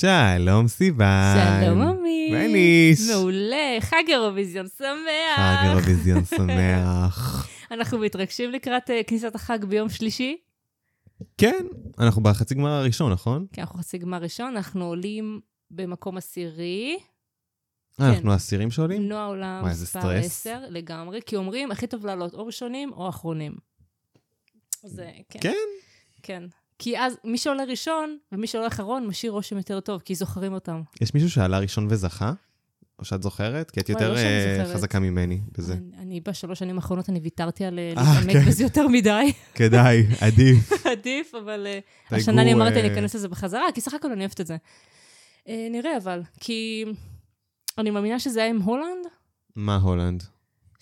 שלום סיוון. שלום עמית. וניש. מעולה, חג אירוויזיון שמח. חג אירוויזיון שמח. אנחנו מתרגשים לקראת uh, כניסת החג ביום שלישי. כן, אנחנו בחצי גמר הראשון, נכון? כי אנחנו חצי גמר ראשון, אנחנו עולים במקום עשירי. אה, אנחנו האסירים שעולים? נועה עולם וואי, איזה סטרס. 10 לגמרי, כי אומרים, הכי טוב לעלות או ראשונים או אחרונים. זה, כן. כן. כן. כי אז מי שעולה ראשון ומי שעולה אחרון משאיר רושם יותר טוב, כי זוכרים אותם. יש מישהו שעלה ראשון וזכה? או שאת זוכרת? כי את יותר לא אה. חזקה ממני בזה. אני, בשלוש שנים האחרונות, אני ויתרתי על אה, אה, להתעמק כן. בזה יותר מדי. כדאי, עדיף. עדיף, אבל השנה אני אמרתי, אני אכנס לזה בחזרה, כי סך הכל אני אוהבת את זה. אה, נראה אבל, כי אני מאמינה שזה היה עם הולנד, מה הולנד?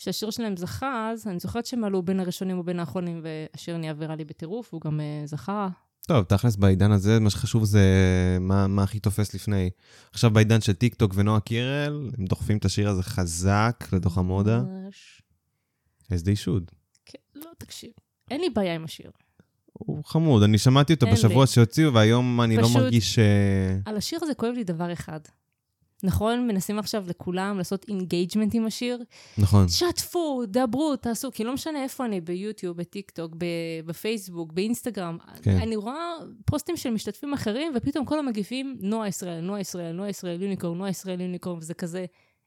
שהשיר שלהם זכה אז, אני זוכרת שהם עלו בין הראשונים ובין האחרונים, והשיר נהיה ויראלי בטירוף, והוא גם אה, זכה. טוב, תכלס בעידן הזה, מה שחשוב זה מה, מה הכי תופס לפני. עכשיו בעידן של טיק טוק ונועה קירל, הם דוחפים את השיר הזה חזק לתוך התודעה. ממש. as they should. כן, לא, תקשיב. אין לי בעיה עם השיר. הוא חמוד, אני שמעתי אותו בשבוע לי. שהוציאו, והיום אני לא פשוט- מרגיש... אה, על השיר הזה כואב לי דבר אחד. נכון, מנסים עכשיו לכולם לעשות engagement עם השיר, נכון. שתפו, דברו, תעשו, כי לא משנה איפה אני, ביוטיוב, בטיק טוק, בפייסבוק, באינסטגרם. כן. אני רואה פוסטים של משתתפים אחרים, ופתאום כל המגיבים, נועה ישראל, נועה ישראל, נועה ישראל יוניקורן, נועה ישראל יוניקורן, וזה כזה,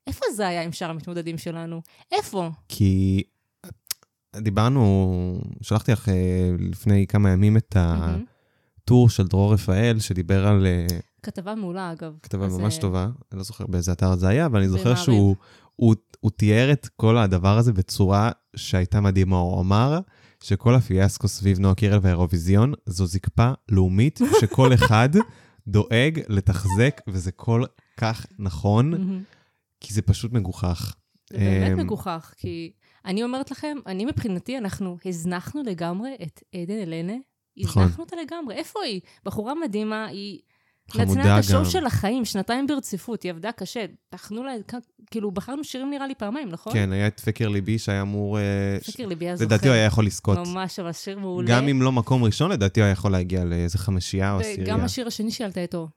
איפה זה היה עם שאר המתמודדים שלנו? איפה? כי דיברנו, שלחתי לך אה, לפני כמה ימים את. הטור של דרור רפאל, שדיבר על אה, כתבה מעולה, אגב. כתבה אז, ממש אה, טובה, אני לא זוכר באיזה אתר זה היה, אבל אני זוכר. שהוא הוא, הוא תיאר את כל הדבר הזה בצורה שהייתה מדהימה. הוא אמר שכל הפיאסקו סביב נועה קירל והאירוויזיון זו זקפה לאומית שכל אחד דואג לתחזק, וזה כל כך נכון. כי זה פשוט מגוחך. זה באמת אמ, מגוחך, כי אני אומרת לכם, אני מבחינתי, אנחנו הזנחנו לגמרי את עדן אלנה. נכון. הזנחנו אותה לגמרי. איפה היא? בחורה מדהימה, היא נתנה את גם. השואו של החיים, שנתיים ברציפות, היא עבדה קשה. טחנו לה, כאילו, בחרנו שירים נראה לי פעמיים, נכון? כן, היה את פקר ליבי שהיה אמור... אה, פקר ליבי היה זוכר. לדעתי הוא היה יכול לזכות. ממש, אבל שיר מעולה. גם אם לא מקום ראשון, לדעתי הוא היה יכול להגיע לאיזה חמישייה או עשירייה. וגם השיר השני שעלתה איתו.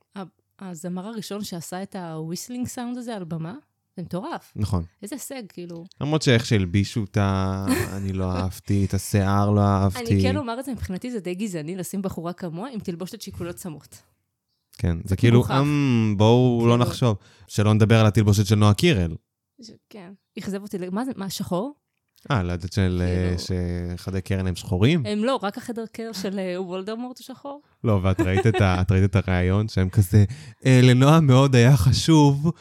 הזמר הראשון שעשה את ה whistling sound הזה על במה, זה מטורף. נכון. איזה הישג, כאילו. למרות שאיך שהלבישו אותה, אני לא אהבתי, את השיער לא אהבתי. אני כן אומר את זה, מבחינתי זה די גזעני לשים בחורה כמוה עם תלבושת שכולה צמות. כן, זה כאילו. אמ, בואו לא כאילו- נחשוב. שלא נדבר על התלבושת של נועה קירל. כן. אכזב אותי, מה זה, מה, שחור? אה, לא יודעת של... אה, כאילו- שחדי קרן הם שחורים? הם לא, רק החדר קר של אה, וולדמורט הוא שחור. לא, ואת ראית את ה- את ראית את הריאיון שהם כזה, "אה, לנועה מאוד היה חשוב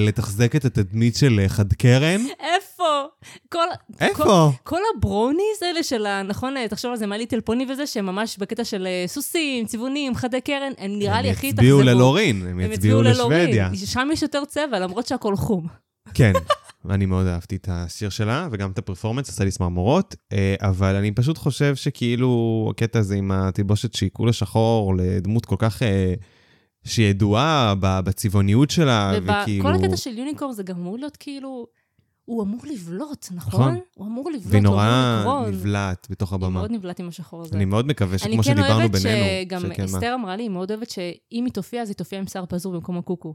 לתחזק את התדמית של חד קרן. איפה? כל... כל, איפה? כל הברוניז האלה של ה... נכון, תחשוב על זה, מה ליטל פוני וזה, שהם ממש בקטע של אה, סוסים, צבעונים, חדי קרן, הם נראה לי הכי הם התאכזבו. יצביעו ללורין, הם הם יצביעו לשוודיה. שם יש יותר צבע, למרות שהכל חום. כן, אני מאוד אהבתי את השיר שלה, וגם את הפרפורמנס, עשה לי צמרמורות, אה, אבל אני פשוט חושב שכאילו הקטע הזה עם התלבושת שהיא כולה שחור לדמות כל כך... אה, שהיא ידועה בצבעוניות שלה, וכאילו... וכל הקטע של יוניקורן זה גם אמור להיות כאילו... הוא אמור לבלוט, נכון? נכון. הוא אמור לבלוט, והיא הוא נורא אמור לקרון. נבלט בתוך היא הבמה. מאוד נבלט עם השחור הזה. אני מאוד מקווה אני שכמו כן שדיברנו אוהבת בינינו, שגם שכן, מה? אסתר אמרה לי, היא מאוד אוהבת שאם היא תופיע, אז היא תופיע עם שיער פזור במקום הקוקו.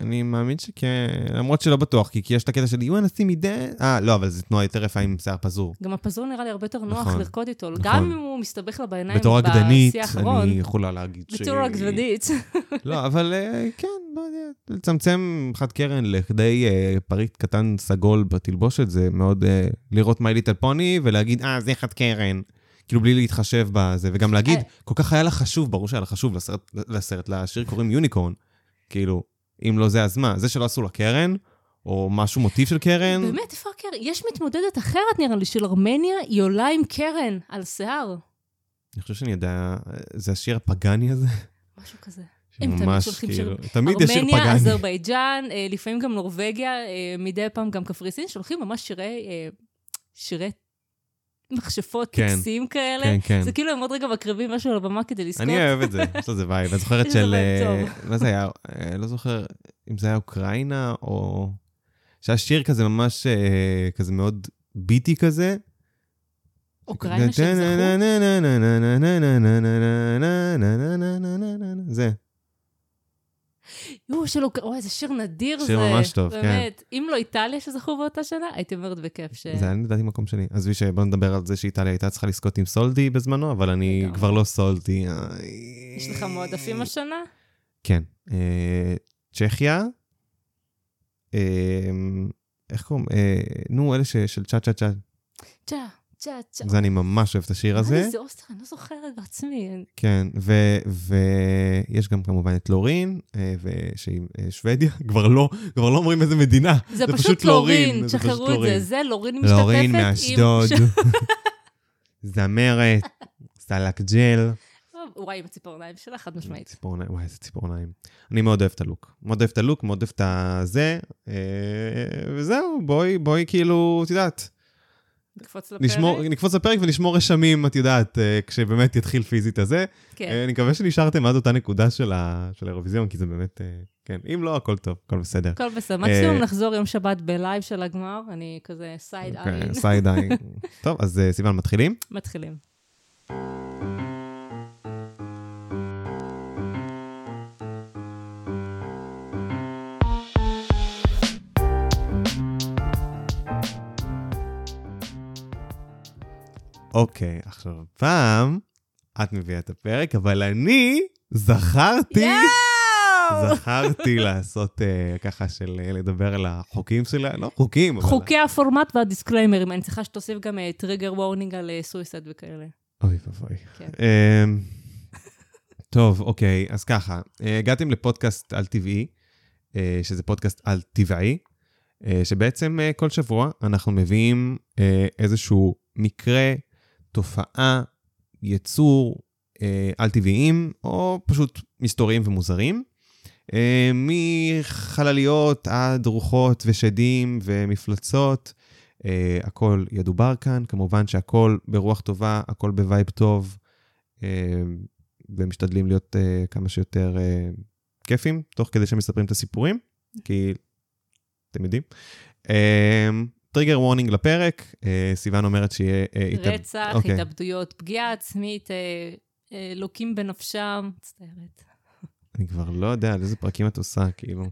אני מאמין שכן, למרות שלא בטוח, כי כי יש את הקטע של see me dead? אה, לא, אבל זו תנועה יותר יפה עם שיער פזור. גם הפזור נראה לי הרבה יותר נוח נכון, לרקוד איתו, נכון. גם אם הוא מסתבך לה בעיניים בתור רקדנית, בשיא האחרון. אני יכולה להגיד ש... בתור רקדנית. לא, אבל אה, כן, לא יודע, לצמצם חד קרן לכדי אה, פריט קטן סגול בתלבושת, זה מאוד אה, לראות מי ליטל פוני ולהגיד, אה, זה חד קרן. כאילו בלי להתחשב בזה, וגם להגיד. כל כך היה לה חשוב, ברור שהיה לה חשוב לסרט, לסרט, לשיר קוראים יוניקורן. כאילו, אם לא זה, אז מה? זה שלא עשו לה קרן, או משהו מוטיב של קרן, באמת, איפה הקרן? יש מתמודדת אחרת, נראה לי, של ארמניה, היא עולה עם קרן על שיער. אני חושב שאני יודע, זה השיר הפגאני הזה. משהו כזה. הם תמיד שולחים כאילו, שיר- תמיד יש שיר ארמניה, פגאני. אזרבייג'אן, אה, לפעמים גם נורבגיה, אה, מדי פעם גם קפריסין, שולחים ממש שירי, אה, שירי מכשפות, כן. טקסים כאלה. כן, כן. זה כאילו הם עוד רגע מקריבים משהו על הבמה כדי לזכות. אני אוהב את זה, יש לזה vibe. אני זוכרת של... אה, מה זה היה? אה, לא זוכר אם זה היה אוקראינה או... שהיה שיר כזה ממש אה, כזה מאוד beaty כזה. אוקראינה שהם זכו? זה. יואו, שלא... אוי, איזה שיר נדיר זה. שיר ממש טוב, כן. באמת. אם לא איטליה שזכו באותה שנה, הייתי אומרת בכיף ש... זה היה לדעתי מקום שני. עזבי שבוא נדבר על זה שאיטליה הייתה צריכה לזכות עם Soldi בזמנו, אבל אני. כבר לא Soldi. יש לך מועדפים השנה? כן. אה, צ'כיה. אה, איך קוראים? אה, נו, אלה של צ'ה צ'ה צ'ה. צ'ה, צ'ה, צ'ה. זה אני ממש אוהב את השיר הזה. זה, זה אוסטריה, אני לא זוכרת בעצמי. כן, ויש גם כמובן את לורין, אה, ושהיא אה, שוודיה, כבר לא, כבר לא אומרים איזה מדינה. זה פשוט לורין, תשחררו את זה. זה לורין משתתפת עם... לורין מאשדוד, זמרת, לק ג'ל. וואי, עם הציפורניים שלה, חד משמעית. ציפורניים, וואי, איזה ציפורניים. אני מאוד אוהב את הלוק. מאוד אוהב את הלוק, מאוד אוהב את הזה, אה, וזהו, בואי, בואי כאילו, את יודעת, נקפוץ נשמור, לפרק. נקפוץ לפרק ונשמור רשמים, את יודעת, אה, כשבאמת יתחיל פיזית הזה. כן. אה, אני מקווה שנשארתם עד אותה נקודה של ה- של האירוויזיון, כי זה באמת, אה, כן, אם לא, הכל טוב, הכל בסדר. הכל בסדר. מקסימום נחזור יום שבת בלייב של הגמר, אני כזה side עין. side עין. טוב, אז סיוון, מתחילים? מתחילים. אוקיי, עכשיו, פעם את מביאה את הפרק, אבל אני זכרתי, יואו! זכרתי לעשות אה, ככה של אה, לדבר על החוקים שלה, לא חוקים, אבל... חוקי הפורמט וה disclaimers, אני צריכה שתוסיף גם טריגר וורנינג על suicide וכאלה. אוי ואבוי. כן. אמ, טוב, אוקיי, אז ככה, אה, הגעתם לפודקאסט על טבעי, אה, שזה פודקאסט על טבעי, אה, שבעצם אה, כל שבוע אנחנו מביאים אה, איזשהו מקרה, תופעה, יצור אה, על טבעיים, או פשוט מסתוריים ומוזרים. אה, מחלליות עד רוחות ושדים ומפלצות, אה, הכל ידובר כאן, כמובן שהכל ברוח טובה, הכל ב vibe טוב, אה, ומשתדלים להיות אה, כמה שיותר אה, כיפים, תוך כדי שמספרים את הסיפורים, כי אתם יודעים. אה, טריגר וורנינג לפרק, אה, סיוון אומרת שיהיה... אה, התאב- רצח, אוקיי. התאבדויות, פגיעה עצמית, אה, אה, לוקים בנפשם, מצטערת. אני כבר לא יודע על איזה פרקים את עושה, כאילו.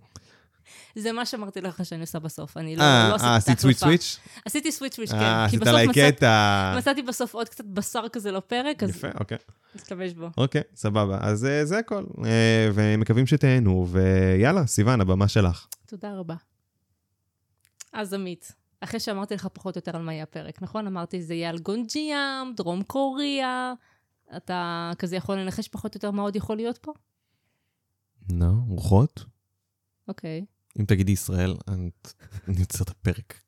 זה מה שאמרתי לך שאני עושה בסוף, אני לא אה, לא עשיתי אה, את עשית סוויץ' ההחלפה. סוויץ'? עשיתי סוויץ' סוויץ', אה, כן. כי עשית עליי קטע. מצאתי בסוף עוד קצת בשר כזה לפרק, אז יפה, אוקיי. נשתמש בו. אוקיי, סבבה. אז אה, זה הכל. אה, ומקווים שתהנו, ויאללה, סיוון, הבמה שלך. תודה רבה. אז עמית, אחרי שאמרתי לך פחות או יותר על מה יהיה הפרק, נכון? אמרתי זה יהיה על גונג'יאם, דרום קוריאה, אתה כזה יכול לנחש פחות או יותר מה עוד יכול להיות פה? נו, רוחות? אוקיי. אם תגידי ישראל, אני עוצר את הפרק.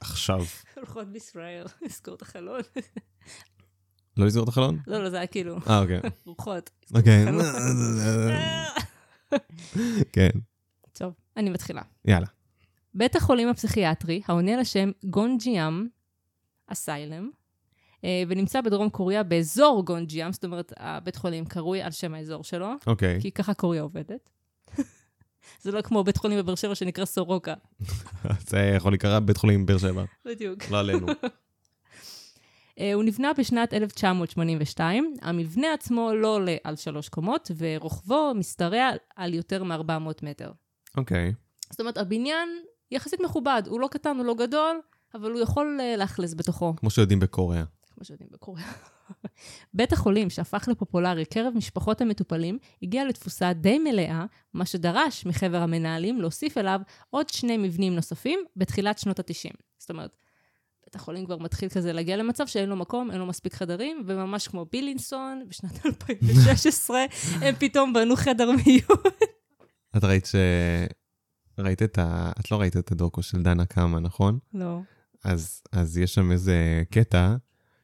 עכשיו. הולכות בישראל, לסגור את החלון. לא לסגור את החלון? לא, לא, זה היה כאילו, אה, אוקיי. רוחות. אוקיי. כן, טוב, אני מתחילה. יאללה. בית החולים הפסיכיאטרי, העונה לשם גונג'יאם אסיילם, אה, ונמצא בדרום קוריאה באזור גונג'יאם, זאת אומרת, הבית חולים קרוי על שם האזור שלו, אוקיי. כי ככה קוריאה עובדת. זה לא כמו בית חולים בבאר שבע שנקרא סורוקה. זה יכול להיקרא בית חולים באר שבע. בדיוק. לא עלינו. אה, הוא נבנה בשנת 1982, המבנה עצמו לא עולה על שלוש קומות, ורוחבו משתרע על יותר מ-400 מטר. אוקיי. זאת אומרת, הבניין יחסית מכובד, הוא לא קטן, הוא לא גדול, אבל הוא יכול אה, לאכלס בתוכו. כמו שיודעים בקוריאה. כמו שיודעים בקוריאה. בית החולים, שהפך לפופולרי קרב משפחות המטופלים, הגיע לתפוסה די מלאה, מה שדרש מחבר המנהלים להוסיף אליו עוד שני מבנים נוספים בתחילת שנות ה-90. זאת אומרת, בית החולים כבר מתחיל כזה להגיע למצב שאין לו מקום, אין לו מספיק חדרים, וממש כמו בילינסון, בשנת 2016, הם פתאום בנו חדר מיון. את ראית ש... ראית את ה... את לא ראית את הדוקו של דנה קאמה, נכון? לא. אז, אז יש שם איזה קטע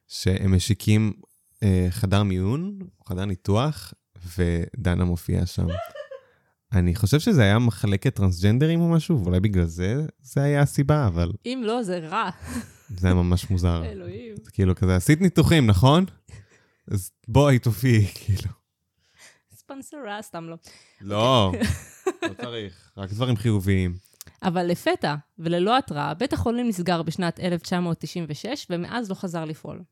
שהם משיקים אה, חדר מיון, חדר ניתוח, ודנה מופיעה שם. אני חושב שזה היה מחלקת טרנסג'נדרים או משהו, ואולי בגלל זה זה היה הסיבה, אבל אם לא, זה רע. זה היה ממש מוזר. אלוהים. כאילו כזה, עשית ניתוחים, נכון? אז בואי תופיעי, כאילו. ספונסר רע, סתם לא. לא, לא צריך, רק דברים חיוביים. אבל לפתע, וללא התראה, בית החולים נסגר בשנת 1996, ומאז לא חזר לפעול.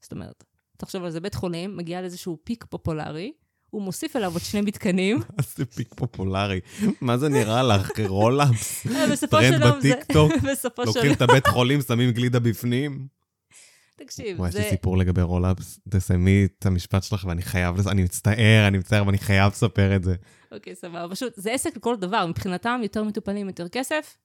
זאת אומרת, תחשוב על זה, בית חולים מגיע לאיזשהו peak פופולרי, הוא מוסיף אליו עוד שני מתקנים. מה זה peak פופולרי? מה זה נראה לך? roll-ups? טרנד. בטיקטוק? לוקחים. את הבית חולים, שמים גלידה בפנים? תקשיב, וואי, יש זה... לי סיפור לגבי roll-ups. תסיימי את המשפט שלך ואני חייב, אני מצטער, אני מצטער, ואני חייב לספר את זה. אוקיי, סבבה. פשוט, זה עסק לכל דבר. מבחינתם, יותר מטופלים, יותר כסף.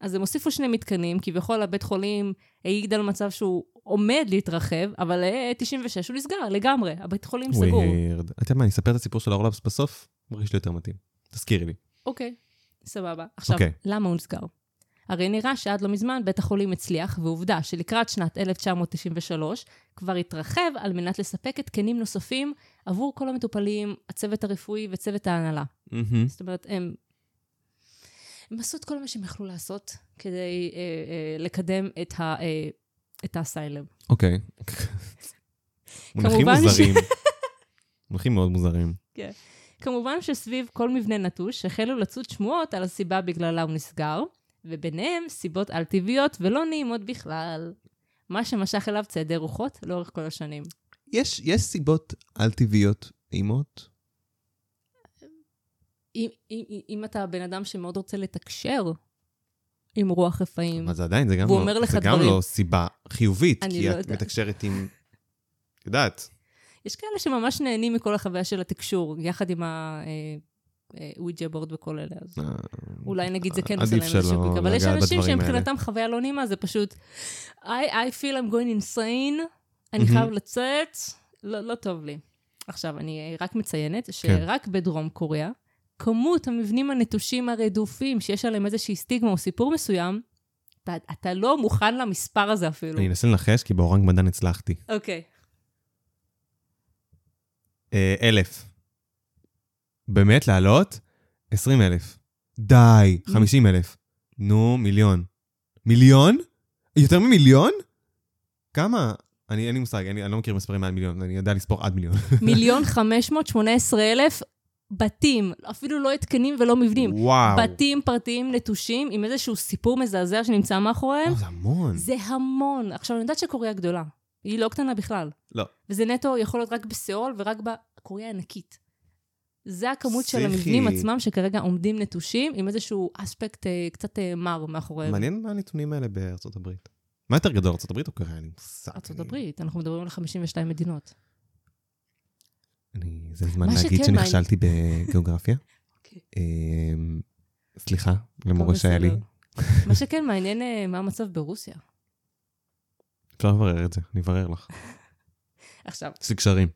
אז הם הוסיפו שני מתקנים, כביכול הבית חולים העיד על מצב שהוא עומד להתרחב, אבל אה, 96 הוא נסגר לגמרי, הבית חולים סגור. weird. אתה יודע מה, אני אספר את הסיפור של ה roll-ups בסוף? מרגיש לי יותר מתאים. תזכירי לי. אוקיי, סבבה. עכשיו, אוקיי. למה הוא נסגר? הרי נראה שעד לא מזמן בית החולים הצליח, ועובדה שלקראת שנת 1993 כבר התרחב על מנת לספק התקנים נוספים עבור כל המטופלים, הצוות הרפואי וצוות ההנהלה. מהמם. זאת אומרת, הם, הם עשו את כל מה שהם יכלו לעשות כדי אה, אה, לקדם את, ה, אה, את האסיילם. אוקיי. מונחים מוזרים. מונחים מאוד מוזרים. כמובן שסביב כל מבנה נטוש החלו לצוד שמועות על הסיבה בגללה הוא נסגר, וביניהם סיבות על-טבעיות ולא נעימות בכלל. מה שמשך אליו צעדי רוחות לאורך כל השנים. יש, יש סיבות על-טבעיות נעימות? אם, אם, אם אתה בן אדם שמאוד רוצה לתקשר עם רוח רפאים, אבל זה עדיין, זה גם, לא, זה גם דברים. לא סיבה חיובית, כי לא את יודעת. מתקשרת עם... יודעת. יש כאלה שממש נהנים מכל החוויה של התקשור, יחד עם הוויג'ה בורד וכל אלה, אז אה, אולי נגיד זה כן עושה להם איזשהו פיק, אבל יש אנשים שמבחינתם חוויה לא נעימה, זה פשוט, I, I feel I'm going insane, אני. חייב לצאת, לא, לא טוב לי. עכשיו, אני אה, רק מציינת כן. שרק בדרום קוריאה, כמות המבנים הנטושים הרדופים, שיש עליהם איזושהי סטיגמה או סיפור מסוים, אתה, אתה לא מוכן למספר הזה אפילו. אני אנסה לנחש, כי באורנג מדן הצלחתי. אוקיי. אה, אלף. באמת, לעלות? עשרים אלף. די, חמישים אלף. נו, מיליון. מיליון? יותר ממיליון? כמה? אני אין לי מושג, אני, אני לא מכיר מספרים מעל מיליון, אני יודע לספור עד מיליון. מיליון חמש מאות שמונה עשרה אלף בתים, אפילו לא התקנים ולא מבנים. וואו. בתים פרטיים נטושים עם איזשהו סיפור מזעזע שנמצא מאחוריהם, וואו, זה המון. זה המון. עכשיו, אני יודעת שקוריאה גדולה, היא לא קטנה בכלל. לא. וזה נטו יכול להיות רק בסיאול ורק בקוריאה הענקית. זה הכמות של פסיכי. המבנים עצמם שכרגע עומדים נטושים, עם איזשהו אספקט אה, קצת אה, מר מאחוריהם. מעניין מה הנתונים האלה בארצות הברית. מה יותר גדול, ארצות הברית או קוריאה? לי מושג. ארצות הברית, אנחנו מדברים על 52 מדינות. אני, זה הזמן להגיד שנכשלתי בגיאוגרפיה. אוקיי. אמ, סליחה, למורה שהיה לי. מה שכן, מעניין אה, מה המצב ברוסיה. אפשר לברר את זה, אני אברר לך. עכשיו, יש לי קשרים.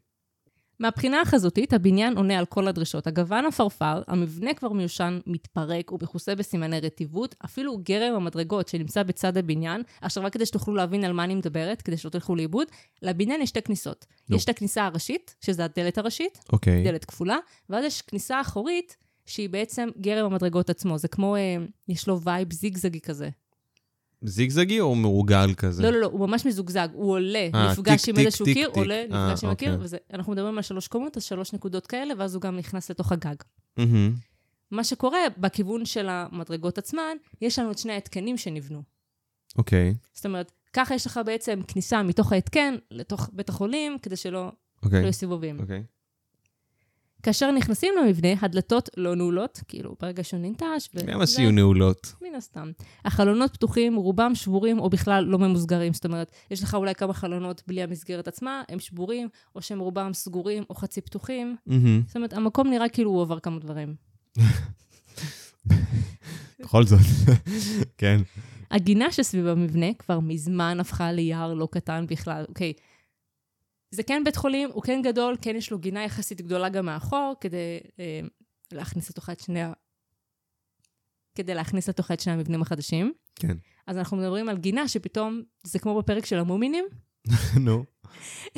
מהבחינה החזותית, הבניין עונה על כל הדרישות. הגוון עפרפר, המבנה כבר מיושן, מתפרק ומכוסה בסימני רטיבות, אפילו גרם המדרגות שנמצא בצד הבניין, עכשיו רק כדי שתוכלו להבין על מה אני מדברת, כדי שלא תלכו לאיבוד, לבניין יש שתי כניסות. נו. יש את הכניסה הראשית, שזה הדלת הראשית, אוקיי. דלת כפולה, ואז יש כניסה אחורית, שהיא בעצם גרם המדרגות עצמו. זה כמו, אה, יש לו vibe זיגזגי כזה. זיגזגי או מעוגל כזה? לא, לא, לא, הוא ממש מזוגזג. הוא עולה, אה, נפגש טיק, עם איזשהו קיר, טיק. עולה, אה, נפגש עם הקיר, אוקיי. וזה, אנחנו מדברים על שלוש קומות, אז שלוש נקודות כאלה, ואז הוא גם נכנס לתוך הגג. מהמם. מה שקורה, בכיוון של המדרגות עצמן, יש לנו את שני ההתקנים שנבנו. אוקיי, זאת אומרת, ככה יש לך בעצם כניסה מתוך ההתקן לתוך בית החולים, כדי שלא לא אוקיי, יהיו סיבובים. אוקיי. כאשר נכנסים למבנה, הדלתות לא נעולות, כאילו, ברגע שהוא ננטש, ו- למה שיהיו נעולות? מן הסתם. החלונות פתוחים, רובם שבורים או בכלל לא ממוסגרים. זאת אומרת, יש לך אולי כמה חלונות בלי המסגרת עצמה, הם שבורים, או שהם רובם סגורים או חצי פתוחים. זאת אומרת, המקום נראה כאילו הוא עבר כמה דברים. בכל זאת. כן. הגינה שסביב המבנה כבר מזמן הפכה ליער לא קטן בכלל. אוקיי, זה כן בית חולים, הוא כן גדול, כן יש לו גינה יחסית גדולה גם מאחור, כדי אה, להכניס לתוכה את שני ה... כדי להכניס לתוכה את שני המבנים החדשים. כן. אז אנחנו מדברים על גינה שפתאום, זה כמו בפרק של המומינים, נו.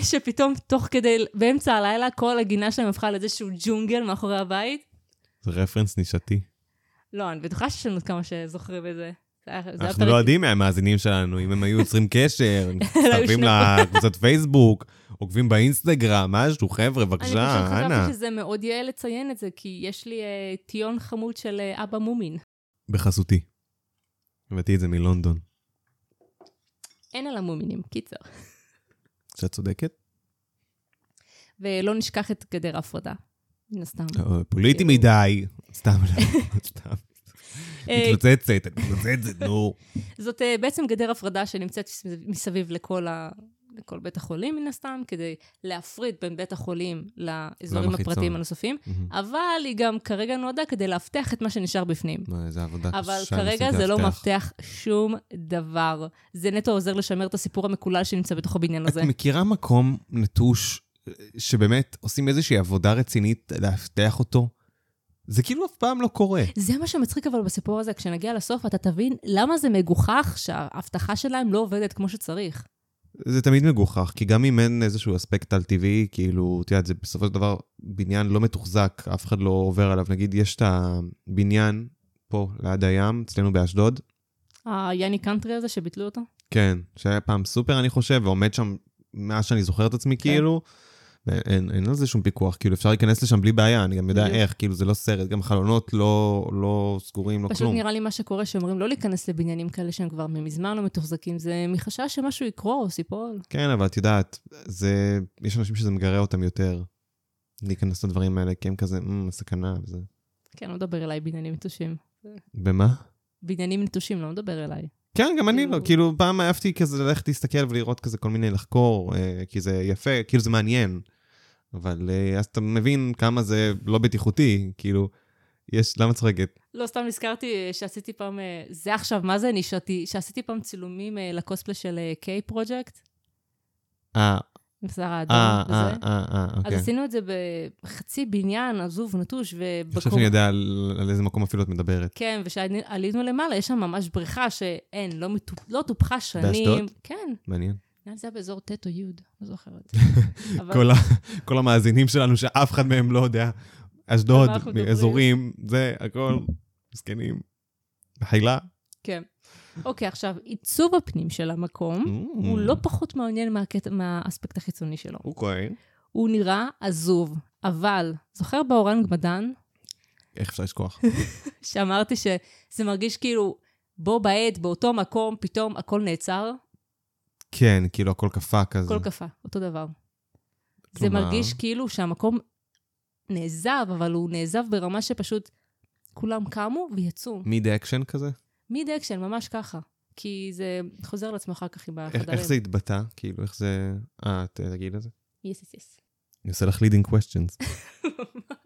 שפתאום תוך כדי, באמצע הלילה, כל הגינה שלהם הפכה לאיזשהו ג'ונגל מאחורי הבית. זה רפרנס נישתי. לא, אני בטוחה שיש לנו כמה שזוכרים את זה. אנחנו לא יודעים מהמאזינים שלנו, אם הם היו יוצרים קשר, מצטרפים שני- לקבוצת פייסבוק, עוקבים באינסטגרם, משהו, חבר'ה, אני בבקשה, פשוט אנא. חשבתי שזה מאוד יאה לציין את זה, כי יש לי אה, טיון חמוד של אה, אבא מומין. בחסותי. הבאתי את זה מלונדון. אין על המומינים, קיצר. שאת צודקת? ולא נשכח את גדר ההפרדה, מן הסתם. אה, פוליטי מדי. סתם, לא, סתם. אה, מתלוצצת, אני מתלוצצת, נו. זאת אה, בעצם גדר הפרדה שנמצאת מסביב לכל, ה... לכל בית החולים, מן הסתם, כדי להפריד בין בית החולים לאזורים. הפרטיים הנוספים, מהמם. אבל היא גם כרגע נועדה כדי לאבטח את מה שנשאר בפנים. מה, איזה עבודה קשה. אבל כרגע זה לא. מבטיח שום דבר. זה נטו עוזר לשמר את הסיפור המקולל שנמצא בתוך הבניין הזה. את מכירה מקום נטוש אה, שבאמת עושים איזושהי עבודה רצינית לאבטח אותו? זה כאילו אף פעם לא קורה. זה מה שמצחיק אבל בסיפור הזה, כשנגיע לסוף אתה תבין למה זה מגוחך שההבטחה שלהם לא עובדת כמו שצריך. זה תמיד מגוחך, כי גם אם אין איזשהו אספקט על טבעי, כאילו, את יודעת, זה בסופו של דבר בניין לא מתוחזק, אף אחד לא עובר עליו. נגיד, יש את הבניין פה ליד הים, אצלנו באשדוד, היאני קאנטרי הזה שביטלו אותו? כן, שהיה פעם סופר, אני חושב, ועומד שם מאז שאני זוכר את עצמי, כאילו. ואין אין על זה שום פיקוח, כאילו אפשר להיכנס לשם בלי בעיה, אני גם יודע בדיוק. איך, כאילו זה לא סרט, גם חלונות לא, לא סגורים, לא פשוט כלום. נראה לי מה שקורה, שאומרים לא להיכנס לבניינים כאלה שהם כבר מזמן לא מתוחזקים, זה מחשש שמשהו יקרוס, ייפול. כן, אבל את יודעת, זה, יש אנשים שזה מגרה אותם יותר, להיכנס לדברים האלה, כי הם כזה, "מ, סכנה וזה. כן, לא מדבר אליי בניינים נטושים. במה? בניינים נטושים, לא מדבר אליי. כן, גם אני כאילו- לא, כאילו פעם אהבתי כזה ללכת להסתכל ולראות כזה כל מיני לחקור, אה, כי זה יפה, כאילו זה מעניין. אבל אה, אז אתה מבין כמה זה לא בטיחותי, כאילו, יש, למה צוחקת? לא, סתם נזכרתי אה, שעשיתי פעם, אה, זה עכשיו, מה זה נישתי? שעשיתי פעם צילומים לקוספלה של קיי פרויקט, אה, עם שר האדום וזה. אה, אה, אה, אז אוקיי. עשינו את זה בחצי בניין עזוב, נטוש, אני חושב ובקום... שאני יודע על על איזה מקום אפילו את מדברת. כן, וכשעלינו למעלה, יש שם ממש בריכה שאין, לא, מטופ... לא טופחה שנים. באשדוד? כן, מעניין. נראה לי זה היה באזור ט' או י', לא זוכרת. כל המאזינים שלנו, שאף אחד מהם לא יודע, אשדוד? אזורים, זה, הכל, מסכנים. חילה. כן. אוקיי, עכשיו, עיצוב הפנים של המקום, הוא Mm. לא פחות מעניין מה aspect החיצוני שלו. אוקיי. הוא נראה עזוב, אבל, זוכר ב אורנג מדן, איך אפשר לשכוח? שאמרתי שזה מרגיש כאילו, בו בעת, באותו מקום, פתאום הכל נעצר? כן, כאילו הכל קפא כזה. הכל קפא, אותו דבר. זה כלומר? מרגיש כאילו שהמקום נעזב, אבל הוא נעזב ברמה שפשוט כולם קמו ויצאו. mid action כזה? mid action, ממש ככה. כי זה חוזר לעצמו אחר כך עם החדרים. איך זה התבטא? כאילו, איך זה... אה, ת- תגיד את זה. יס, יס, יס. אני עושה לך leading questions.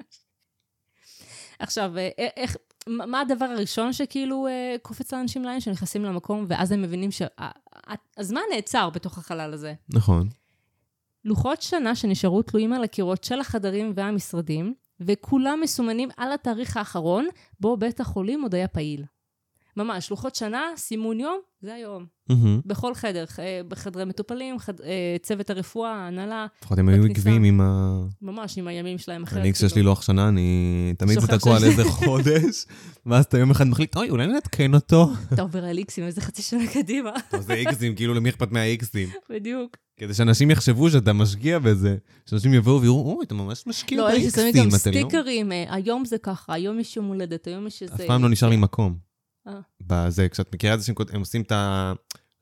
עכשיו, אה, איך, מה מה הדבר הראשון שכאילו אה, קופץ לאנשים לעין, שנכנסים למקום, ואז הם מבינים שהזמן נעצר בתוך החלל הזה. נכון. לוחות שנה שנשארו תלויים על הקירות של החדרים והמשרדים, וכולם מסומנים על התאריך האחרון, בו בית החולים עוד היה פעיל. ממש, לוחות שנה, סימון יום, זה היום. מהמם. בכל חדר, אה, בחדרי מטופלים, חד, אה, צוות הרפואה, ההנהלה, לפחות הם היו. עקביים עם ה... ממש עם הימים שלהם אחרת. אני, כשיש לי. לוח שנה, אני תמיד זה שוכח תקוע על איזה חודש, ואז אתה יום אחד מחליט, אוי, אולי נעדכן אותו. אתה עובר על איקסים איזה חצי שנה קדימה. זה איקסים, כאילו למי אכפת מהאיקסים? בדיוק. כדי שאנשים יחשבו שאתה משקיע בזה. שאנשים יבואו ויראו, אוי, אתה ממש משקיע לא, אלה ששמים גם באיקסים, אתה לא... סטיקרים, אה, היום זה ככה, היום יש יום הולדת, היום יש איזה... אף פעם לא נשאר לי מקום. בזה, כשאת מכירה את זה שהם עושים את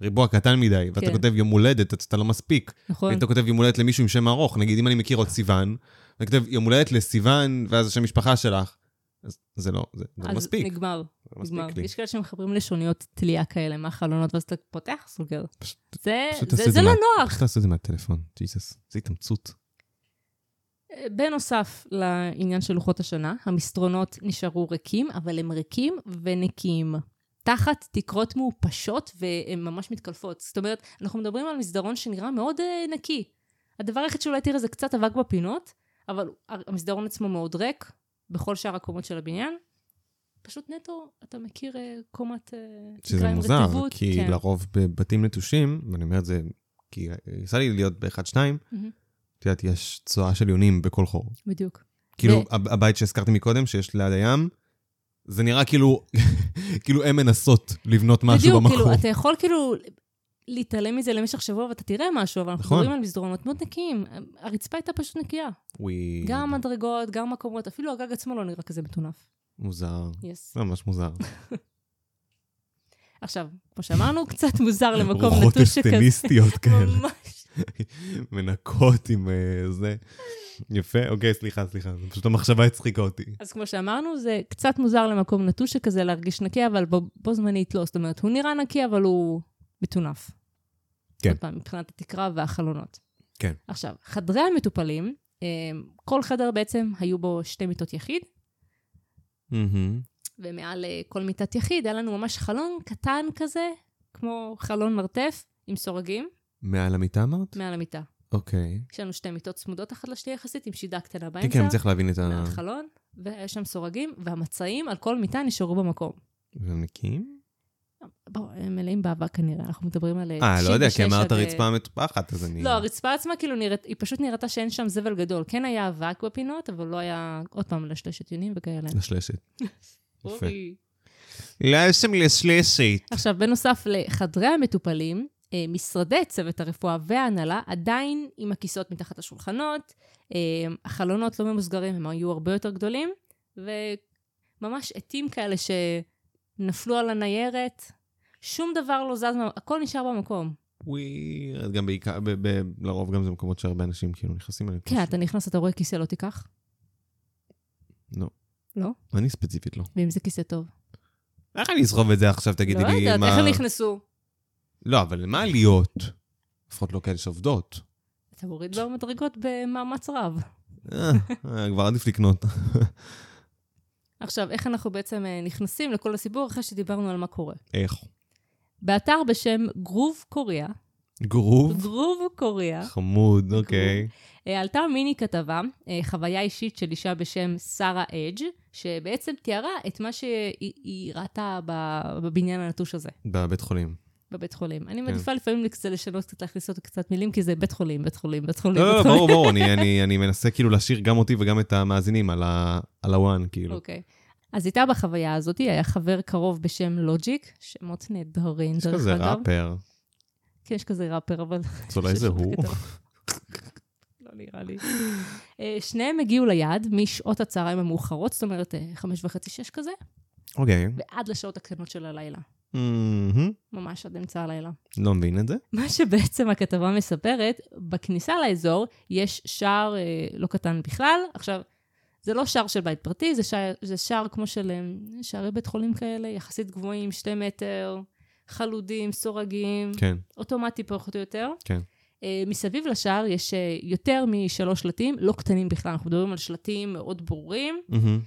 הריבוע קטן מדי, ואתה כן. כותב יום הולדת, אז אתה לא מספיק. נכון. אתה כותב יום הולדת למישהו עם שם ארוך, נגיד אם אני מכיר עוד סיוון, ואני כותב יום הולדת לסיוון, ואז השם משפחה שלך, אז זה לא, זה זה לא אז מספיק. נגמר, לא נגמר. לי. יש כאלה שמחברים לשוניות תלייה כאלה מהחלונות, ואז אתה פותח, סוגר. פשוט- זה פשוט לא נוח. איך תעשה את זה מהטלפון? ג'יסוס, זה התאמצות. בנוסף לעניין של לוחות השנה, המסדרונות נשארו ריקים, אבל הם ריקים ונקיים. תחת תקרות מעופשות והן ממש מתקלפות. זאת אומרת, אנחנו מדברים על מסדרון שנראה מאוד uh, נקי. הדבר היחיד שאולי תראה זה קצת אבק בפינות, אבל המסדרון עצמו מאוד ריק, בכל שאר הקומות של הבניין. פשוט נטו, אתה מכיר uh, קומת uh, שזה מוזר, כי לרוב בבתים נטושים, ואני אומר את זה כי יצא לי להיות באחד, שתיים, מהמם. את יודעת, יש צואה של יונים בכל חור. בדיוק. כאילו, ו- הב- הבית שהזכרתי מקודם, שיש ליד הים, זה נראה כאילו, כאילו הן מנסות לבנות משהו בדיוק, במקום. כאילו, אתה יכול כאילו להתעלם מזה למשך שבוע ואתה תראה משהו, אבל אנחנו נכון. מדברים על מסדרונות מאוד נקיים. הרצפה הייתה פשוט נקייה. וואי, גם המדרגות, גם מקומות, אפילו הגג עצמו לא נראה כזה מטונף. מוזר. יס. זה ממש מוזר. עכשיו, כמו שאמרנו, קצת מוזר למקום רוחות נטוש שכזה. אסטניסטיות כאלה. ממש. מנקות עם אה, זה. יפה, אוקיי, סליחה, סליחה. פשוט המחשבה הצחיקה אותי. אז כמו שאמרנו, זה קצת מוזר למקום נטוש שכזה להרגיש נקי, אבל בו, בו זמנית לא. זאת אומרת, הוא נראה נקי, אבל הוא מטונף. כן. עוד פעם, מבחינת התקרה והחלונות. כן. עכשיו, חדרי המטופלים, אה, כל חדר בעצם היו בו שתי מיטות יחיד, מהמם. ומעל אה, כל מיטת יחיד היה לנו ממש חלון קטן כזה, כמו חלון מרתף, עם סורגים, מעל המיטה אמרת? מעל המיטה. אוקיי. יש לנו שתי מיטות צמודות אחת לשנייה יחסית, עם שידה קטנה כן, באמצע. כן, אני צריך להבין את ה... מהחלון, ויש שם סורגים, והמצעים על כל מיטה נשארו במקום. והם נקיים? בואו, הם מלאים באבק כנראה, אנחנו מדברים על... אה, לא יודע, כי 96 אמרת אה, רצפה מטופחת, אז אני... לא, הרצפה עצמה כאילו נראית, היא פשוט נראתה שאין שם זבל גדול. כן היה אבק בפינות, אבל לא היה, עוד פעם, לשלשת יונים וכאלה. לשלשת. יפה. לא, יש שם לשלשת. עכשיו, בנוסף לחדרי המטופלים, אה, משרדי צוות הרפואה וההנהלה עדיין עם הכיסאות מתחת לשולחנות, אה, החלונות לא ממוסגרים, הם היו הרבה יותר גדולים, וממש עטים כאלה שנפלו על הניירת, שום דבר לא זז, הכל נשאר במקום. ווירד, גם בעיקר, ב- ב- לרוב גם זה מקומות שהרבה אנשים כאילו נכנסים אליהם. כן, אתה נכנס, אתה רואה כיסא, לא תיקח? לא. לא? אני ספציפית לא. ואם זה כיסא טוב? איך אני אסחוב את זה עכשיו, תגידי לא לי, יודעת, מה... איך הם נכנסו? לא, אבל מה עליות? לפחות לא כאלה שעובדות. אתה מוריד במדרגות במאמץ רב. אה, אה, כבר עדיף לקנות. עכשיו, איך אנחנו בעצם אה, נכנסים לכל הסיפור אחרי שדיברנו על מה קורה? איך? באתר בשם גרוב קוריאה, גרוב? גרוב קוריאה, חמוד, אוקיי. עלתה מיני כתבה, חוויה אישית של אישה בשם שרה אג', שבעצם תיארה את מה שהיא היא ראתה בבניין הנטוש הזה, בבית חולים. בבית חולים. אני כן. מעדיפה לפעמים קצת לשנות, קצת להכניס עוד קצת מילים, כי זה בית חולים, בית חולים, בית חולים, לא, לא, חולים. ברור, ברור, אני- מנסה כאילו להשאיר גם אותי וגם את המאזינים על הוואן, כאילו. אוקיי. אז איתה בחוויה הזאת היה חבר קרוב בשם לוג'יק, שמות נהדרים, יש דרך כזה אגב. ראפר, כן, יש כזה ראפר, אבל... אז אולי זה הוא. לא נראה לי. אה, שניהם הגיעו ליעד משעות הצהריים המאוחרות, זאת אומרת, אה, חמש וחצי, שש כזה, אוקיי. ועד לשעות הקטנות של הלילה. מהמם. ממש עד אמצע הלילה. לא מבין את זה. מה שבעצם הכתבה מספרת, בכניסה לאזור יש שער אה, לא קטן בכלל. עכשיו, זה לא שער של בית פרטי, זה שער, זה שער כמו של אה, שערי בית חולים כאלה, יחסית גבוהים, שתי מטר, חלודים, סורגים, כן, אוטומטי פחות או יותר. כן. אה, מסביב לשער יש אה, יותר משלוש שלטים, לא קטנים בכלל, אנחנו מדברים על שלטים מאוד ברורים, מהמם.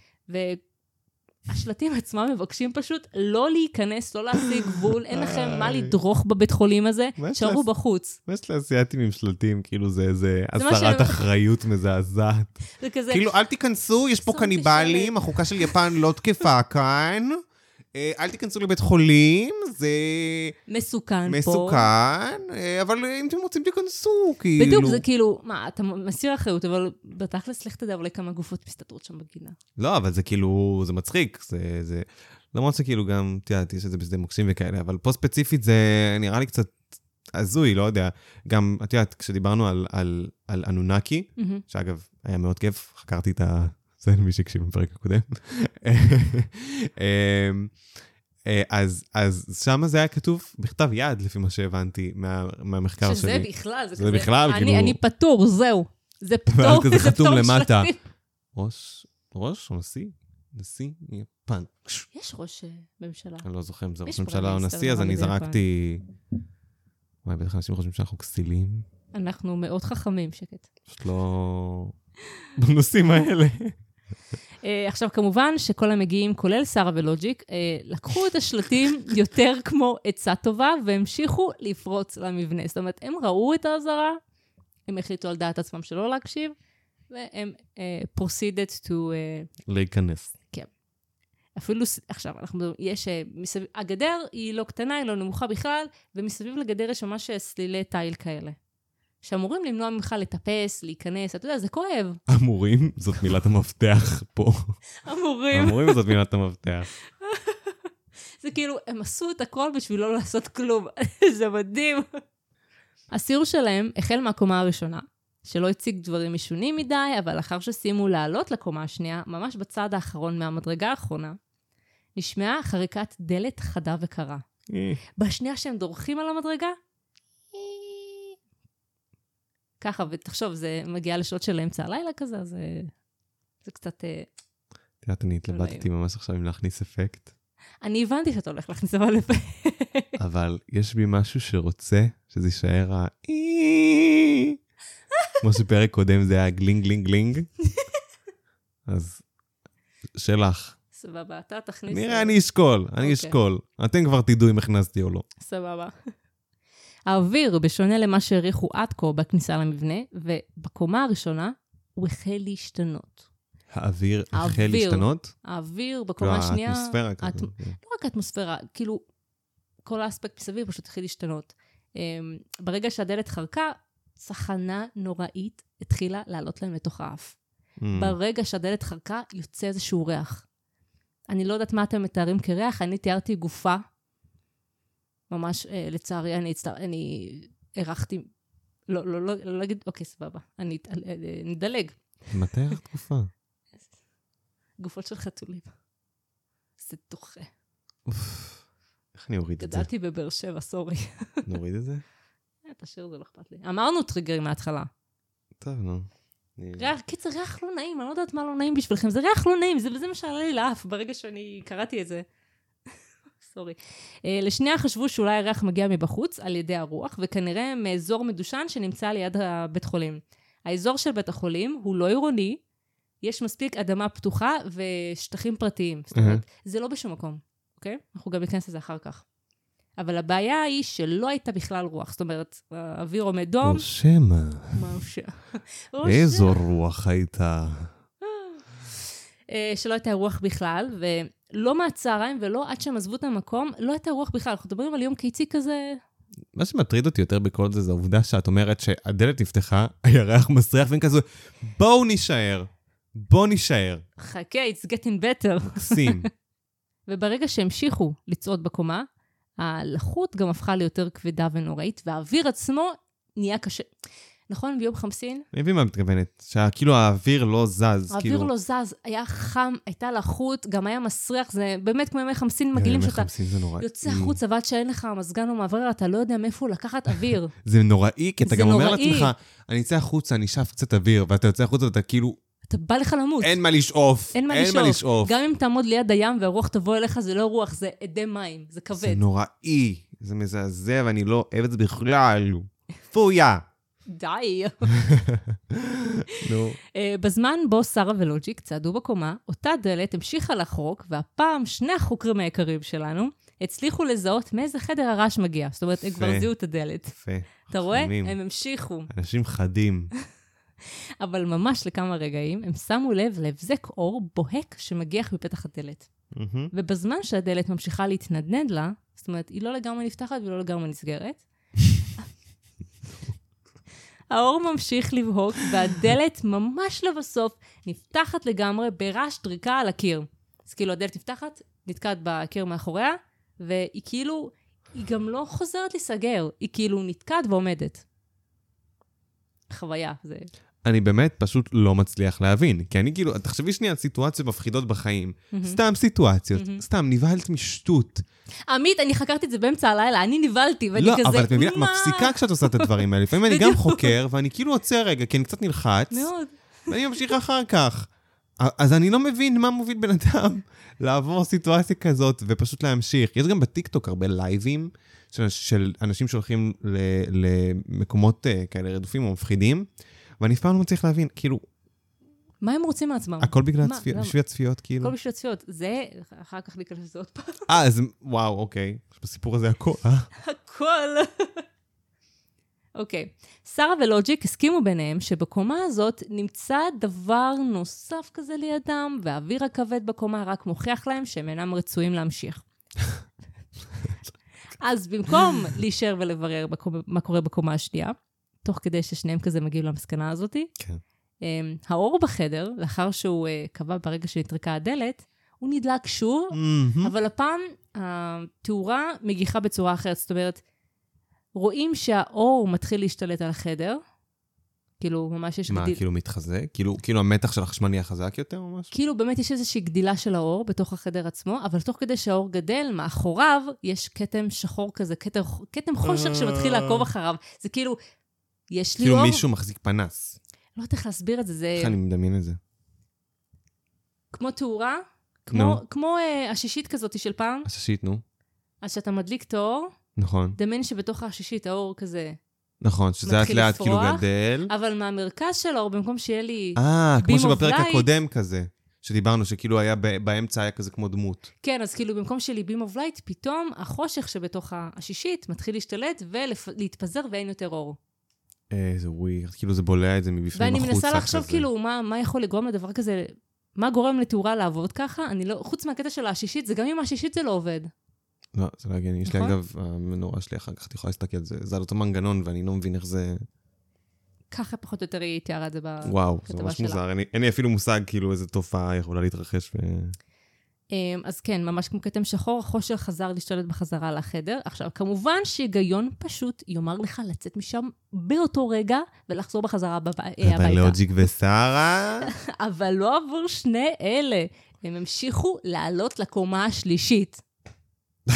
והשלטים עצמם מבקשים פשוט לא להיכנס, לא להשיג גבול, אין לכם מה לדרוך בבית חולים הזה, תשארו לעשות? בחוץ. מה יש לאסייתים עם שלטים? כאילו זה איזה הסרת אחריות מזעזעת. זה כזה, כאילו, אל תיכנסו, יש פה שמתי קניבלים. החוקה של יפן לא תקפה כאן. אה, אל תיכנסו לבית חולים, זה מסוכן פה. מסוכן, אה, אבל אם אתם רוצים תיכנסו, כאילו. בדיוק, זה כאילו, מה, אתה מסיר אחריות, אבל בתכלס, לך תדע אולי כמה גופות מסתתרות שם בגינה. לא, אבל זה כאילו, זה מצחיק, זה... זה... למרות שכאילו גם, את יודעת, יש את זה בשדה מוקשים וכאלה, אבל פה ספציפית זה נראה לי קצת הזוי, לא יודע. גם, את יודעת, כשדיברנו על, על, על אנונקי, מהמם. שאגב, היה מאוד כיף, חקרתי את ה... זה למי שהקשיב בפרק הקודם. אמ, אה, אז, אז שם זה היה כתוב בכתב יד, לפי מה שהבנתי מה, מהמחקר שזה שלי. בכלל, זה זה כזה, בכלל, אני- כאילו- אני פטור, זהו. זה פטור, זה חתום למטה. ראש, ראש או נשיא? נשיא יפן. יש ראש אה, ממשלה. אני לא זוכר אם זה ראש ממשלה או נשיא, אז אני. זרקתי... וואי, בטח אנשים חושבים שאנחנו כסילים. אנחנו מאוד חכמים, שקט. פשוט לא... בנושאים האלה. אה, עכשיו, כמובן שכל המגיעים, כולל שרה ולוג'יק, אה, לקחו את השלטים יותר כמו עצה טובה והמשיכו לפרוץ למבנה. זאת אומרת, הם ראו את האזהרה, הם החליטו על דעת עצמם שלא להקשיב, והם uh, proceeded to... Uh, להיכנס. אפילו, ס- עכשיו, אנחנו יש, אה, מסביב, הגדר היא לא קטנה, היא לא נמוכה בכלל, ומסביב לגדר יש ממש סלילי תיל כאלה. שאמורים למנוע ממך לטפס, להיכנס, אתה יודע, זה כואב. אמורים, זאת מילת המפתח פה. אמורים. אמורים זאת מילת המפתח. זה כאילו, הם עשו את הכל בשביל לא לעשות כלום. זה מדהים. הסיור שלהם החל מהקומה הראשונה, שלא הציג דברים משונים מדי, אבל לאחר שסיימו לעלות לקומה השנייה, ממש בצד האחרון מהמדרגה האחרונה, נשמעה חריקת דלת חדה וקרה. אה, בשנייה שהם דורכים על המדרגה, ככה, ותחשוב, זה מגיע לשעות של אמצע הלילה כזה, אז אה, זה קצת... אה, את יודעת, אני התלבטתי ממש עכשיו אם להכניס אפקט, אני הבנתי שאתה הולך להכניס אבל לפה. אבל יש בי משהו שרוצה שזה יישאר ה... כמו שפרק קודם זה היה גלינג גלינג גלינג. אז שלך. סבבה, אתה תכניס... נראה, אני אשקול, אני אוקיי. אשקול. אתם כבר תדעו אם הכנסתי או לא. סבבה. האוויר, בשונה למה שהעריכו עד כה בכניסה למבנה, ובקומה הראשונה, הוא החל להשתנות. האוויר החל. להשתנות? האוויר בקומה השנייה... האטמוספירה האט- כזאת. כן. לא רק האטמוספירה, כאילו, כל האספקט מסביב פשוט התחיל להשתנות. אמ, ברגע שהדלת חרקה, צחנה נוראית התחילה לעלות להם לתוך האף. Mm. ברגע שהדלת חרקה, יוצא איזשהו ריח. אני לא יודעת מה אתם מתארים כריח, אני תיארתי גופה. ממש, אה, לצערי, אני, הצטר... אני הערכתי... לא, לא, לא, לא להגיד, אוקיי, סבבה. אני אתעל- אה, אה, נדלג. מתי התקופה? גופות של חתולים. זה דוחה. אוף, איך אני אוריד את זה? גדלתי בבאר שבע, סורי. נוריד את זה? אה, תשאיר את זה, לא אכפת לי. אמרנו טריגרים מההתחלה. טוב, נו. ריח, קיצר, ריח לא נעים, אני לא יודעת מה לא נעים בשבילכם, זה ריח לא נעים, זה מה שעלה לי לאף ברגע שאני קראתי את זה. סורי. Uh, לשנייה חשבו שאולי הריח מגיע מבחוץ על ידי הרוח, וכנראה מאזור מדושן שנמצא ליד הבית חולים. האזור של בית החולים הוא לא עירוני, יש מספיק אדמה פתוחה ושטחים פרטיים. זאת אומרת, זה לא בשום מקום, אוקיי? אנחנו גם ניכנס לזה אחר כך. אבל הבעיה היא שלא הייתה בכלל רוח, זאת אומרת, האוויר עומד דום, או שמא, מה. או איזו רוח הייתה. אה, שלא הייתה רוח בכלל, ולא מהצהריים ולא עד שהם עזבו את המקום, לא הייתה רוח בכלל. אנחנו מדברים על יום קיצי כזה, מה שמטריד אותי יותר בכל זה, זה העובדה שאת אומרת שהדלת נפתחה, הירח מסריח, והם כזה, בואו נישאר, בואו נישאר. חכה, it's getting better. מקסים. וברגע שהמשיכו לצעוד בקומה, הלחות גם הפכה ליותר כבדה ונוראית, והאוויר עצמו נהיה קשה. נכון, ביום חמסין? אני מבין מה מתכוונת, שכאילו האוויר לא זז, האוויר כאילו... לא זז, היה חם, הייתה לחות, גם היה מסריח, זה באמת כמו ימי חמסין מגעילים ימי שאתה חמסין זה נוראי. יוצא החוצה ועד שאין לך מזגן או מאוורר, אתה לא יודע מאיפה לקחת אוויר. זה נוראי, כי אתה זה גם אומר. לעצמך, אני אצא החוצה, אני אשאף קצת אוויר, ואתה יוצא החוצה ואתה כאילו, אתה בא לך למות. אין מה לשאוף. אין מה אין מה לשאוף. גם אם תעמוד ליד הים והרוח תבוא אליך, זה לא רוח, זה אדי מים, זה זה כבד. נוראי, זה מזעזע, ואני לא אוהב את זה בכלל. פויה. די. נו. אה, בזמן בו שרה ולוג'יק צעדו בקומה, אותה דלת המשיכה לחרוק, והפעם שני החוקרים היקרים שלנו הצליחו לזהות מאיזה חדר הרעש מגיע. זאת אומרת, הם כבר. זיהו את הדלת. יפה. אתה רואה? הם המשיכו. אנשים חדים. אבל ממש לכמה רגעים, הם שמו לב להבזק אור בוהק שמגיח מפתח הדלת. ובזמן שהדלת ממשיכה להתנדנד לה, זאת אומרת, היא לא לגמרי נפתחת ולא לגמרי נסגרת, האור ממשיך לבהוק, והדלת ממש לבסוף נפתחת לגמרי ברעש דריקה על הקיר. אז כאילו הדלת נפתחת, נתקעת בקיר מאחוריה, והיא כאילו, היא גם לא חוזרת להיסגר, היא כאילו נתקעת ועומדת. חוויה, זה... אני באמת פשוט לא מצליח להבין. כי אני כאילו, תחשבי שנייה על סיטואציות מפחידות בחיים. סתם סיטואציות, סתם נבהלת משטות. עמית, אני חקרתי את זה באמצע הלילה, אני נבהלתי, ואני לא, כזה, אבל את מבינה? מפסיקה כשאת עושה את הדברים האלה. לפעמים אני גם. חוקר, ואני כאילו עוצר רגע, כי אני קצת נלחץ, מאוד. ואני ממשיך אחר כך. אז אני לא מבין מה מוביל בן אדם לעבור סיטואציה כזאת ופשוט להמשיך. יש גם בטיקטוק הרבה לייבים של, של אנשים שהולכים למקומות uh, כאלה רדופים או מפחידים, ואני אף פעם לא מצליח להבין, כאילו, מה הם רוצים מעצמם? הכל בגלל מה? הצפיות? בשביל הצפיות, כאילו. הכל בשביל הצפיות. זה, אחר כך ניכנס לזה עוד פעם. אה, אז וואו, אוקיי. יש בסיפור הזה הכל, אה? הכל. אוקיי. שרה ולוג'יק הסכימו ביניהם שבקומה הזאת נמצא דבר נוסף כזה לידם, והאוויר הכבד בקומה רק מוכיח להם שהם אינם רצויים להמשיך. אז במקום להישאר ולברר מה קורה בקומה השנייה, תוך כדי ששניהם כזה מגיעים למסקנה הזאתי, כן. אמ, האור בחדר, לאחר שהוא אה, קבע ברגע שנטרקה הדלת, הוא נדלק שוב, מהמם. אבל הפעם התאורה מגיחה בצורה אחרת. זאת אומרת, רואים שהאור מתחיל להשתלט על החדר, כאילו, ממש יש מה, גדיל... כאילו מתחזק? כאילו, כאילו המתח של החשמל נהיה חזק יותר או משהו? כאילו באמת יש איזושהי גדילה של האור בתוך החדר עצמו, אבל תוך כדי שהאור גדל, מאחוריו יש כתם שחור כזה, כתם, כתם חושך שמתחיל לעקוב אחריו. זה כאילו, יש לי כאילו אור. מישהו מחזיק פנס. לא יודעת איך להסביר את זה, זה איך אני מדמיין את זה? כמו תאורה, נו. כמו, כמו uh, השישית כזאת של פעם, עששית, נו. אז כשאתה מדליק את האור, נכון. דמיין שבתוך השישית האור כזה, נכון, שזה לאט לאט כאילו גדל. אבל מהמרכז של האור, במקום שיהיה לי... אה, כמו שבפרק light. הקודם כזה, שדיברנו, שכאילו היה באמצע היה כזה כמו דמות. כן, אז כאילו במקום שיהיה לי beam of light, פתאום החושך שבתוך השישית מתחיל להשתלט ולהתפזר ואין יותר אור. איזה ווירד, כאילו זה בולע את זה מבפנים ואני החוצה מנסה לחשוב. כאילו מה, מה יכול לגרום לדבר כזה, מה גורם לתאורה לעבוד ככה? אני לא, חוץ מהקטע של השישית, זה גם אם השישית זה לא עובד. לא, זה לא הגיוני. יש לי נכון? אגב, המנורה שלי אחר כך, את יכולה להסתכל, זה זה על אותו מנגנון, ואני לא מבין איך זה... ככה פחות או יותר היא תיארה את זה ב... וואו, זה בכתבה ממש שלה. מוזר. אין לי- אין לי אפילו מושג כאילו איזה תופעה יכולה להתרחש. ו... אמ, אז כן, ממש כמו כתם שחור, החושך חזר להשתלט בחזרה לחדר. עכשיו, כמובן שהיגיון פשוט יאמר לך לצאת משם באותו רגע ולחזור בחזרה. אה, הביתה. לוג'יק ושרה? אבל לא עבור שני אלה. הם המשיכו לעלות לקומה השלישית.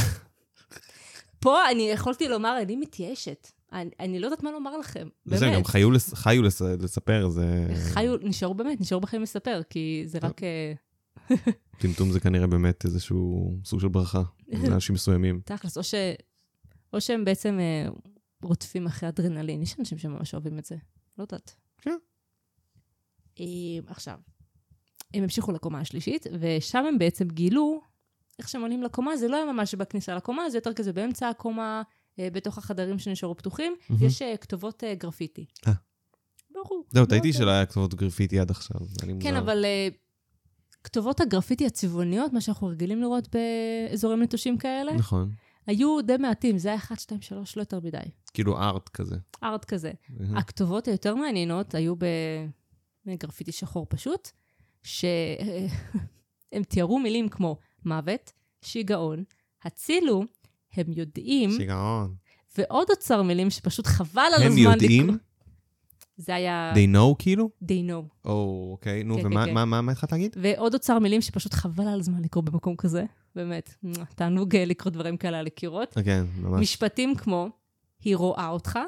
פה אני יכולתי לומר, אני מתייאשת. אני, אני לא יודעת מה לומר לכם. זה באמת. גם חיו לס- חיו לס- לספר, זה... חיו, נשארו באמת, נשארו בחיים לספר, כי זה רק... אה, טמטום זה כנראה באמת איזשהו סוג של ברכה לאנשים מסוימים. תכלס, או, ש... או שהם בעצם אה, רודפים אחרי אדרנלין. יש אנשים שממש אוהבים את זה. לא יודעת. כן. אה, עכשיו, הם המשיכו לקומה השלישית, ושם הם בעצם גילו, איך שהם עולים לקומה, זה לא היה ממש בכניסה לקומה, זה יותר כזה באמצע הקומה, אה, בתוך החדרים שנשארו פתוחים. יש אה, כתובות אה, גרפיטי. אה. ברור. זהו, מאוד, טעיתי אה, שלא היה כתובות גרפיטי עד עכשיו, כן. אבל uh, כתובות הגרפיטי הצבעוניות, מה שאנחנו רגילים לראות באזורים נטושים כאלה, נכון. היו די מעטים, זה היה 1, 2, 3, לא יותר מדי. כאילו ארט כזה. ארט כזה. הכתובות היותר מעניינות היו בגרפיטי שחור פשוט, שהם תיארו מילים כמו מוות, שיגעון, הצילו, הם יודעים, שיגעון. ועוד אוצר מילים שפשוט חבל על הם הזמן יודעים? זה היה They know כאילו? they know. או, אוקיי, נו, כן, ומה כן, כן. מה- מה- מה התחלת להגיד? ועוד אוצר מילים שפשוט חבל על הזמן לקרוא במקום כזה. באמת, תענוג אה, לקרוא דברים כאלה על הקירות. אה, כן, ממש. משפטים כמו, היא רואה אותך,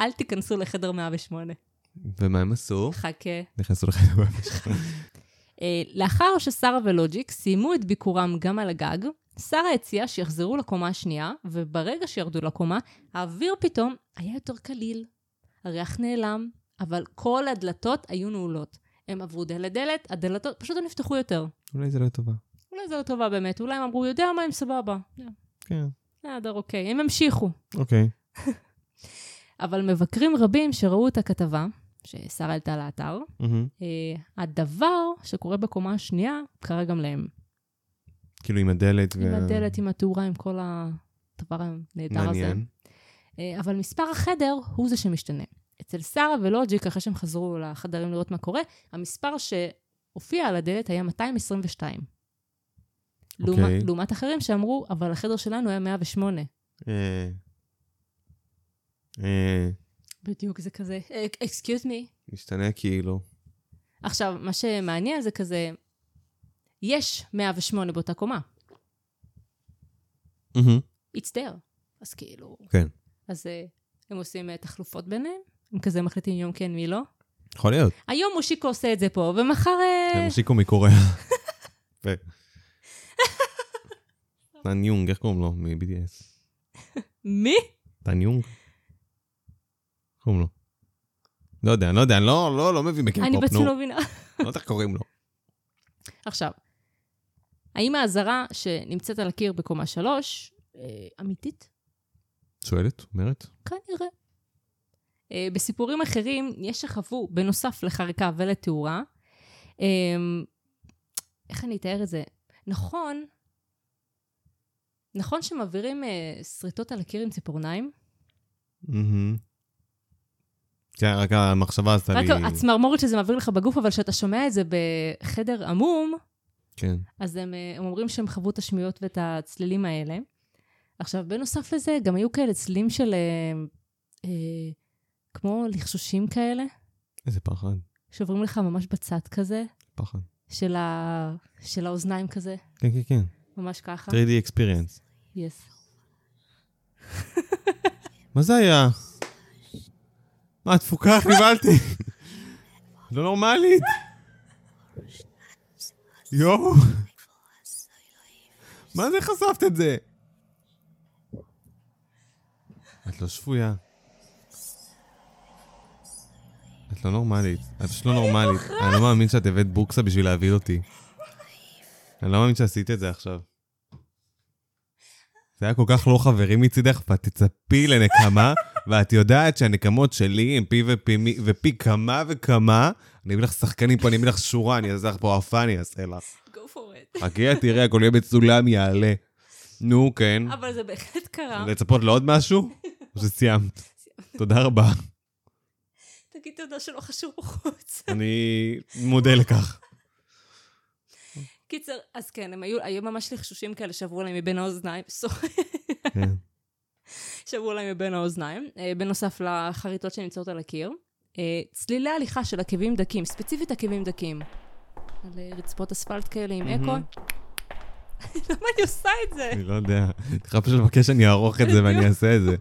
אל תיכנסו לחדר 108. ומה הם עשו? חכה. נכנסו לחדר. אה, לאחר ששרה ולוג'יק סיימו את ביקורם גם על הגג, שרה הציעה שיחזרו לקומה השנייה, וברגע שירדו לקומה, האוויר פתאום היה יותר קליל. הריח נעלם, אבל כל הדלתות היו נעולות. הם עברו דלת דלת, הדלתות פשוט לא נפתחו יותר. אולי זה לא טובה. אולי זה לא טובה באמת, אולי הם אמרו, יודע מה, הם סבבה. כן, בסדר, אוקיי, הם המשיכו. אוקיי. אבל מבקרים רבים שראו את הכתבה, ששרה העלתה לאתר. אה, הדבר שקורה בקומה השנייה קרה גם להם. כאילו עם הדלת. עם וה- הדלת, עם התאורה, עם כל הדבר הנהדר הזה. מעניין. אה, אבל מספר החדר הוא זה שמשתנה. אצל שרה ולוג'יק, אחרי שהם חזרו לחדרים לראות מה קורה, המספר שהופיע על הדלת היה 222. לעומת, אוקיי. לעומת אחרים שאמרו, אבל החדר שלנו היה 108. אה, אה, בדיוק, זה כזה, excuse me. משתנה כאילו. עכשיו, מה שמעניין זה כזה, יש 108 באותה קומה. מהמם. It's there. אז כאילו... כן. אז אה, הם עושים אה, תחלופות ביניהם, הם כזה מחליטים יום כן, מי לא. יכול להיות. היום מושיקו עושה את זה פה, ומחר... אה, מושיקו מקוריאה. טן יונג, איך קוראים לו? מ-BDS. מי? טן יונג? איך קוראים לו? לא יודע, אני לא יודע, אני לא, לא, לא מבין בקפופ, אני נו. בעצמי לא מבינה. לא יודע איך קוראים לו. עכשיו, האם האזהרה שנמצאת על הקיר בקומה שלוש, אמיתית? שואלת, אומרת? כנראה. אה, בסיפורים אחרים, יש שחוו, בנוסף לחריקה ולתאורה, אה, איך אני אתאר את זה? נכון, נכון שמעבירים אה, שריטות על הקיר עם ציפורניים? מהמם. כן, רק המחשבה עשתה רק לי... הצמרמורת שזה מעביר לך בגוף, אבל כשאתה שומע את זה בחדר עמום, כן. אז הם, הם אומרים שהם חוו את השמיעות ואת הצלילים האלה. עכשיו, בנוסף לזה, גם היו כאלה צלילים של... אה, אה, כמו לחשושים כאלה, איזה פחד. שעוברים לך ממש בצד כזה, פחד. של, ה... של האוזניים כזה, כן, כן, כן. ממש ככה. 3D experience. יס. מה זה היה? מה, תפוקה? נבהלתי. לא נורמלית. יואו. מה זה חשפת את זה? את לא שפויה. את לא נורמלית. את פשוט לא נורמלית. אני לא מאמין שאת הבאת בוקסה בשביל להביא אותי. אני לא מאמין שעשית את זה עכשיו. זה היה כל כך לא חברי מצידך, ואת תצפי לנקמה, ואת יודעת שהנקמות שלי הם פי ופי, ופי כמה וכמה. אני אביא לך שחקנים פה, אני אביא לך שורה, אני אעשה לך פה הופעה, אני אעשה לך. go for it. חכי, תראה, הכל יהיה מצולם, יעלה. נו, כן. אבל זה בהחלט קרה. לצפות לעוד משהו? או שסיימת? תודה רבה. תגיד תודה שלא חשוב בחוץ. אני מודה לכך. קיצר, אז כן, הם היו, היו ממש לחשושים כאלה שעברו להם מבין האוזניים. סורי. כן. שעברו להם מבין האוזניים. אה, בנוסף לחריטות שנמצאות על הקיר. אה, צלילי הליכה של עקבים דקים, ספציפית עקבים דקים. על אה, רצפות אספלט כאלה עם אקו. למה אני עושה את זה? אני לא יודע. צריכה פשוט לבקש שאני אערוך את זה ואני אעשה את זה.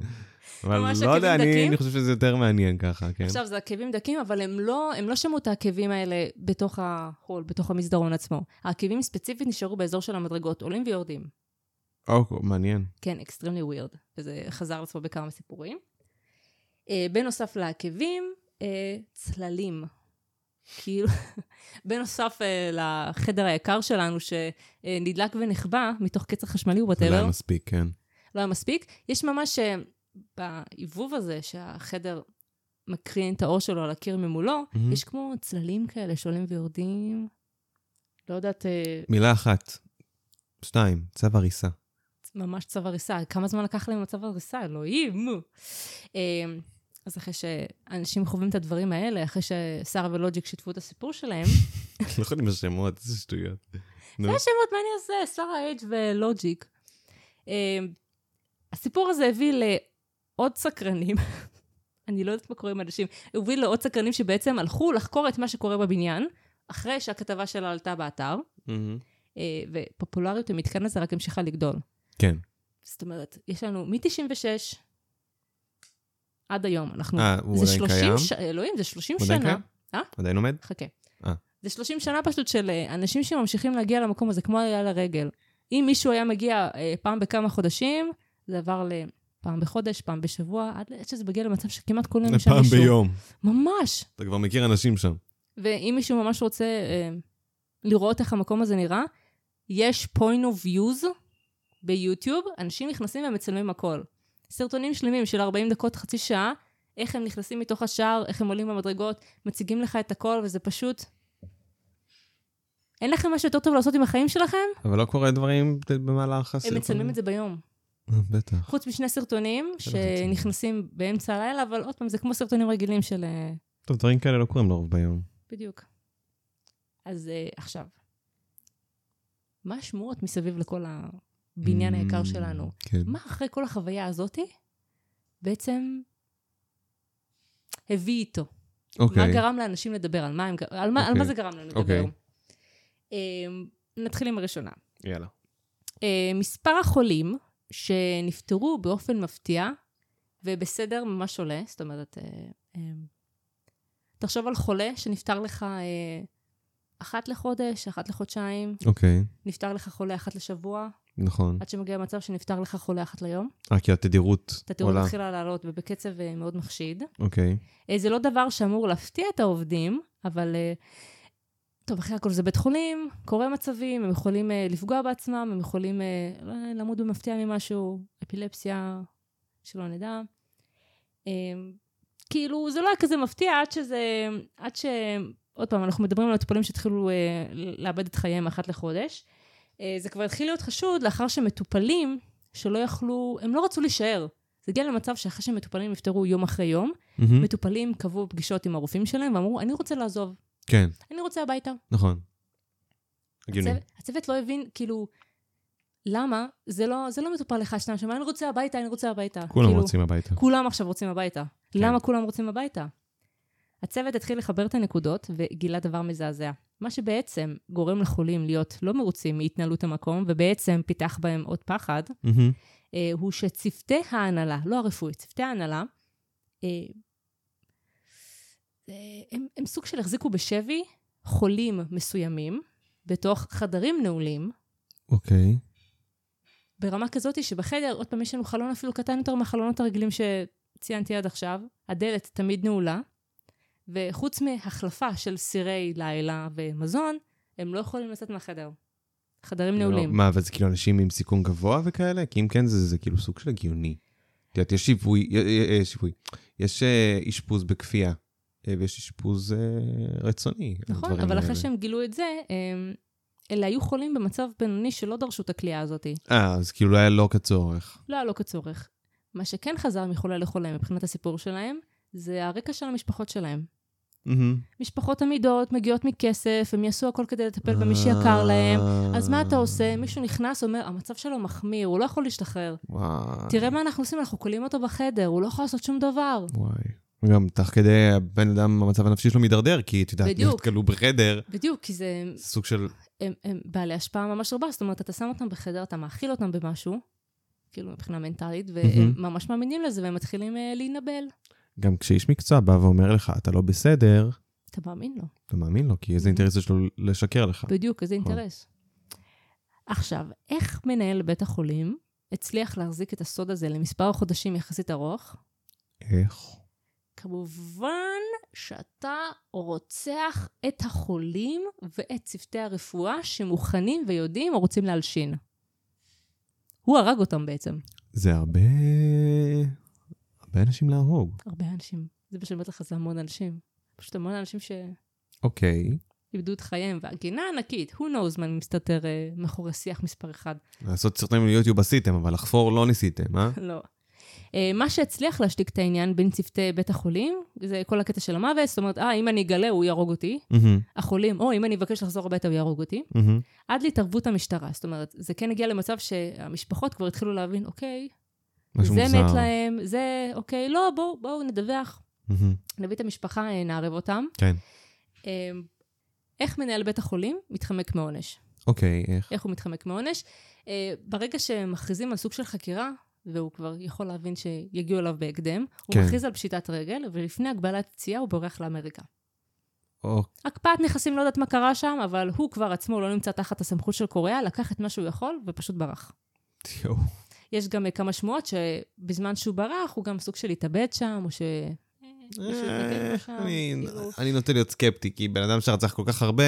אבל לא יודע, אני חושב שזה יותר מעניין ככה, כן? עכשיו, זה עקבים דקים, אבל הם לא, הם לא שמעו את העקבים האלה בתוך החול, בתוך המסדרון עצמו. העקבים ספציפית נשארו באזור של המדרגות, עולים ויורדים. או, מעניין. כן, extremely weird, וזה חזר על עצמו בכמה סיפורים. אה, בנוסף לעקבים, אה, צללים. כאילו, בנוסף אה, לחדר היקר שלנו, שנדלק ונחבא מתוך קצר חשמלי זה לא וואטאבר, היה מספיק, כן. לא היה מספיק. יש ממש, אה, בעיבוב הזה, שהחדר מקרין את האור שלו על הקיר ממולו, מהמם. יש כמו צללים כאלה שעולים ויורדים. לא יודעת, אה, מילה אחת. שתיים, צו הריסה. ממש צו הריסה. כמה זמן לקח להם הצו הריסה? אלוהים. אז אחרי שאנשים חווים את הדברים האלה, אחרי ששרה ולוג'יק שיתפו את הסיפור שלהם, לא יכולים לשמות, איזה שטויות. זה השמות, מה אני אעשה? שרה אייג' ולוג'יק. אה, הסיפור הזה הביא לעוד סקרנים, אני לא יודעת מה קורה עם אנשים, הוא הביא לעוד סקרנים שבעצם הלכו לחקור את מה שקורה בבניין, אחרי שהכתבה שלה עלתה באתר. אה, ופופולריות המתקן הזה רק המשיכה לגדול. כן. זאת אומרת, יש לנו מ-96 עד היום, אנחנו... אה, הוא זה עדיין 30 קיים? ש... אלוהים, זה 30 הוא עדיין שנה. קיים? עדיין עומד? חכה. אה. זה 30 שנה פשוט של אה, אנשים שממשיכים להגיע למקום הזה, כמו עלייה לרגל. אם מישהו היה מגיע אה, פעם בכמה חודשים, זה עבר לפעם בחודש, פעם בשבוע, עד עד שזה מגיע למצב שכמעט כל יום שם מישהו. ביום. ממש. אתה כבר מכיר אנשים שם. ואם מישהו ממש רוצה אה, לראות איך המקום הזה נראה, יש point of views ביוטיוב, אנשים נכנסים ומצלמים הכל. סרטונים שלמים של 40 דקות, חצי שעה, איך הם נכנסים מתוך השער, איך הם עולים במדרגות, מציגים לך את הכל, וזה פשוט... אין לכם משהו יותר טוב לעשות עם החיים שלכם? אבל לא קורה דברים במהלך הם הסרטון. מצלמים את זה ביום. אה, בטח. חוץ משני סרטונים מצלמים. שנכנסים באמצע הלילה, אבל עוד פעם, זה כמו סרטונים רגילים של... אה, טוב, דברים כאלה לא קורים לרוב ביום. בדיוק. אז uh, עכשיו, מה השמועות מסביב לכל הבניין היקר Mm, שלנו? כן. מה אחרי כל החוויה הזאתי בעצם הביא איתו? מה אוקיי. גרם לאנשים לדבר? על מה, הם, על מה, על מה אוקיי. זה גרם לנו לדבר? אוקיי. Um, נתחיל עם הראשונה. יאללה. Uh, מספר החולים שנפטרו באופן מפתיע ובסדר ממש עולה, זאת אומרת, uh, um, תחשוב על חולה שנפטר לך uh, אחת לחודש, אחת לחודשיים, אוקיי, נפטר לך חולה אחת לשבוע, נכון. עד שמגיע מצב שנפטר לך חולה אחת ליום. אה, כי התדירות התדירות עולה. התחילה לעלות ובקצב uh, מאוד מחשיד. אוקיי. Uh, זה לא דבר שאמור להפתיע את העובדים, אבל... Uh, טוב, אחרי הכל זה בית חולים, קורה מצבים, הם יכולים uh, לפגוע בעצמם, הם יכולים uh, למות במפתיע ממשהו, אפילפסיה, שלא נדע. Um, כאילו, זה לא היה כזה מפתיע עד שזה... עד ש... עוד פעם, אנחנו מדברים על מטופלים שהתחילו uh, לאבד את חייהם אחת לחודש. Uh, זה כבר התחיל להיות חשוד לאחר שמטופלים שלא יכלו, הם לא רצו להישאר. זה הגיע למצב שאחרי שמטופלים נפטרו יום אחרי יום, מהמם. מטופלים קבעו פגישות עם הרופאים שלהם ואמרו, אני רוצה לעזוב, כן, אני רוצה הביתה. נכון. הגיוני. הצוות, הצוות לא הבין, כאילו, למה? זה לא, זה לא מטופל אחד, שניים, שאומר, אני רוצה הביתה, אני רוצה הביתה. כולם כאילו, רוצים הביתה. כולם עכשיו רוצים הביתה. כן. למה כולם רוצים הביתה? הצוות התחיל לחבר את הנקודות וגילה דבר מזעזע. מה שבעצם גורם לחולים להיות לא מרוצים מהתנהלות המקום, ובעצם פיתח בהם עוד פחד. אה, הוא שצוותי ההנהלה, לא הרפואית, צוותי ההנהלה, אה, זה, הם, הם סוג של החזיקו בשבי חולים מסוימים בתוך חדרים נעולים, אוקיי. ברמה כזאת שבחדר, עוד פעם, יש לנו חלון אפילו קטן יותר מהחלונות הרגילים שציינתי עד עכשיו, הדלת תמיד נעולה, וחוץ מהחלפה של סירי לילה ומזון, הם לא יכולים לצאת מהחדר. חדרים נעולים. מה, אבל זה כאילו אנשים עם סיכון גבוה וכאלה? כי אם כן, זה, זה כאילו סוג של הגיוני. את יודעת, יש שיווי, שיווי, יש אה, אשפוז בכפייה, אה, ויש אשפוז אה, רצוני. נכון, אבל אחרי. שהם גילו את זה, הם, אלה היו חולים במצב בינוני שלא דרשו את הכלייה הזאת. אה, אז כאילו לא היה לא כצורך. לא היה לו כצורך. מה שכן חזר מחולה לחולה מבחינת הסיפור שלהם, זה הרקע של המשפחות שלהם. מהמם. משפחות עמידות, מגיעות מכסף, הם יעשו הכל כדי לטפל במי שיקר להם. אז מה אתה עושה? מישהו נכנס, אומר, המצב שלו מחמיר, הוא לא יכול להשתחרר. וואי. תראה מה אנחנו עושים, אנחנו כולאים אותו בחדר, הוא לא יכול לעשות שום דבר. וואי. וגם תוך כדי הבן אדם, המצב הנפשי שלו מידרדר, כי את יודעת. להיות כלוא בחדר, בדיוק, כי זה... סוג של... הם, הם בעלי השפעה ממש רבה, זאת אומרת, אתה שם אותם בחדר, אתה מאכיל אותם במשהו, כאילו מבחינה מנטלית, והם ממש מאמינים לזה, והם מתחילים אה, להינבל. גם כשאיש מקצוע בא ואומר לך, אתה לא בסדר, אתה מאמין לו. אתה מאמין לו, כי איזה אינטרס יש לו לשקר לך. בדיוק, איזה נכון. אינטרס. עכשיו, איך מנהל בית החולים הצליח להחזיק את הסוד הזה למספר חודשים יחסית ארוך? איך? כמובן שאתה רוצח את החולים ואת צוותי הרפואה שמוכנים ויודעים או רוצים להלשין. הוא הרג אותם בעצם. זה הרבה... הרבה אנשים להרוג. הרבה אנשים. זה שאני אומרת לך, זה המון אנשים. פשוט המון אנשים שאיבדו אוקיי. את חייהם, והגינה ענקית, who knows מה מסתתר אה, מאחורי שיח מספר אחד. לעשות סרטונים ליוטיוב עשיתם, אבל לחפור לא ניסיתם, אה? לא. אה, מה שהצליח להשתיק את העניין בין צוותי בית החולים, זה כל הקטע של המוות, זאת אומרת, אה, אם אני אגלה, הוא יהרוג אותי. מהמם, החולים, או אם אני אבקש לחזור הביתה, הוא יהרוג אותי. מהמם. עד להתערבות המשטרה. זאת אומרת, זה כן הגיע למצב שהמשפחות כבר התחילו להבין, אוקיי, משהו זה מוזר. מת להם, זה, אוקיי, לא, בואו, בואו נדווח, מהמם. נביא את המשפחה, אה, נערב אותם. כן. אה, איך מנהל בית החולים מתחמק מעונש? אוקיי, איך? איך הוא מתחמק מעונש? אה, ברגע שמכריזים על סוג של חקירה, והוא כבר יכול להבין שיגיעו אליו בהקדם, הוא כן. מכריז על פשיטת רגל, ולפני הגבלת יציאה הוא בורח לאמריקה. או, הקפאת נכסים, לא יודעת מה קרה שם, אבל הוא כבר עצמו לא נמצא תחת הסמכות של קוריאה, לקח את מה שהוא יכול ופשוט ברח. יואו. יש גם אה, כמה שמועות שבזמן שהוא ברח, הוא גם סוג של התאבד שם, או ש... אה, אני- כאילו. אני נוטה להיות סקפטי, כי בן אדם שרצח כל כך הרבה,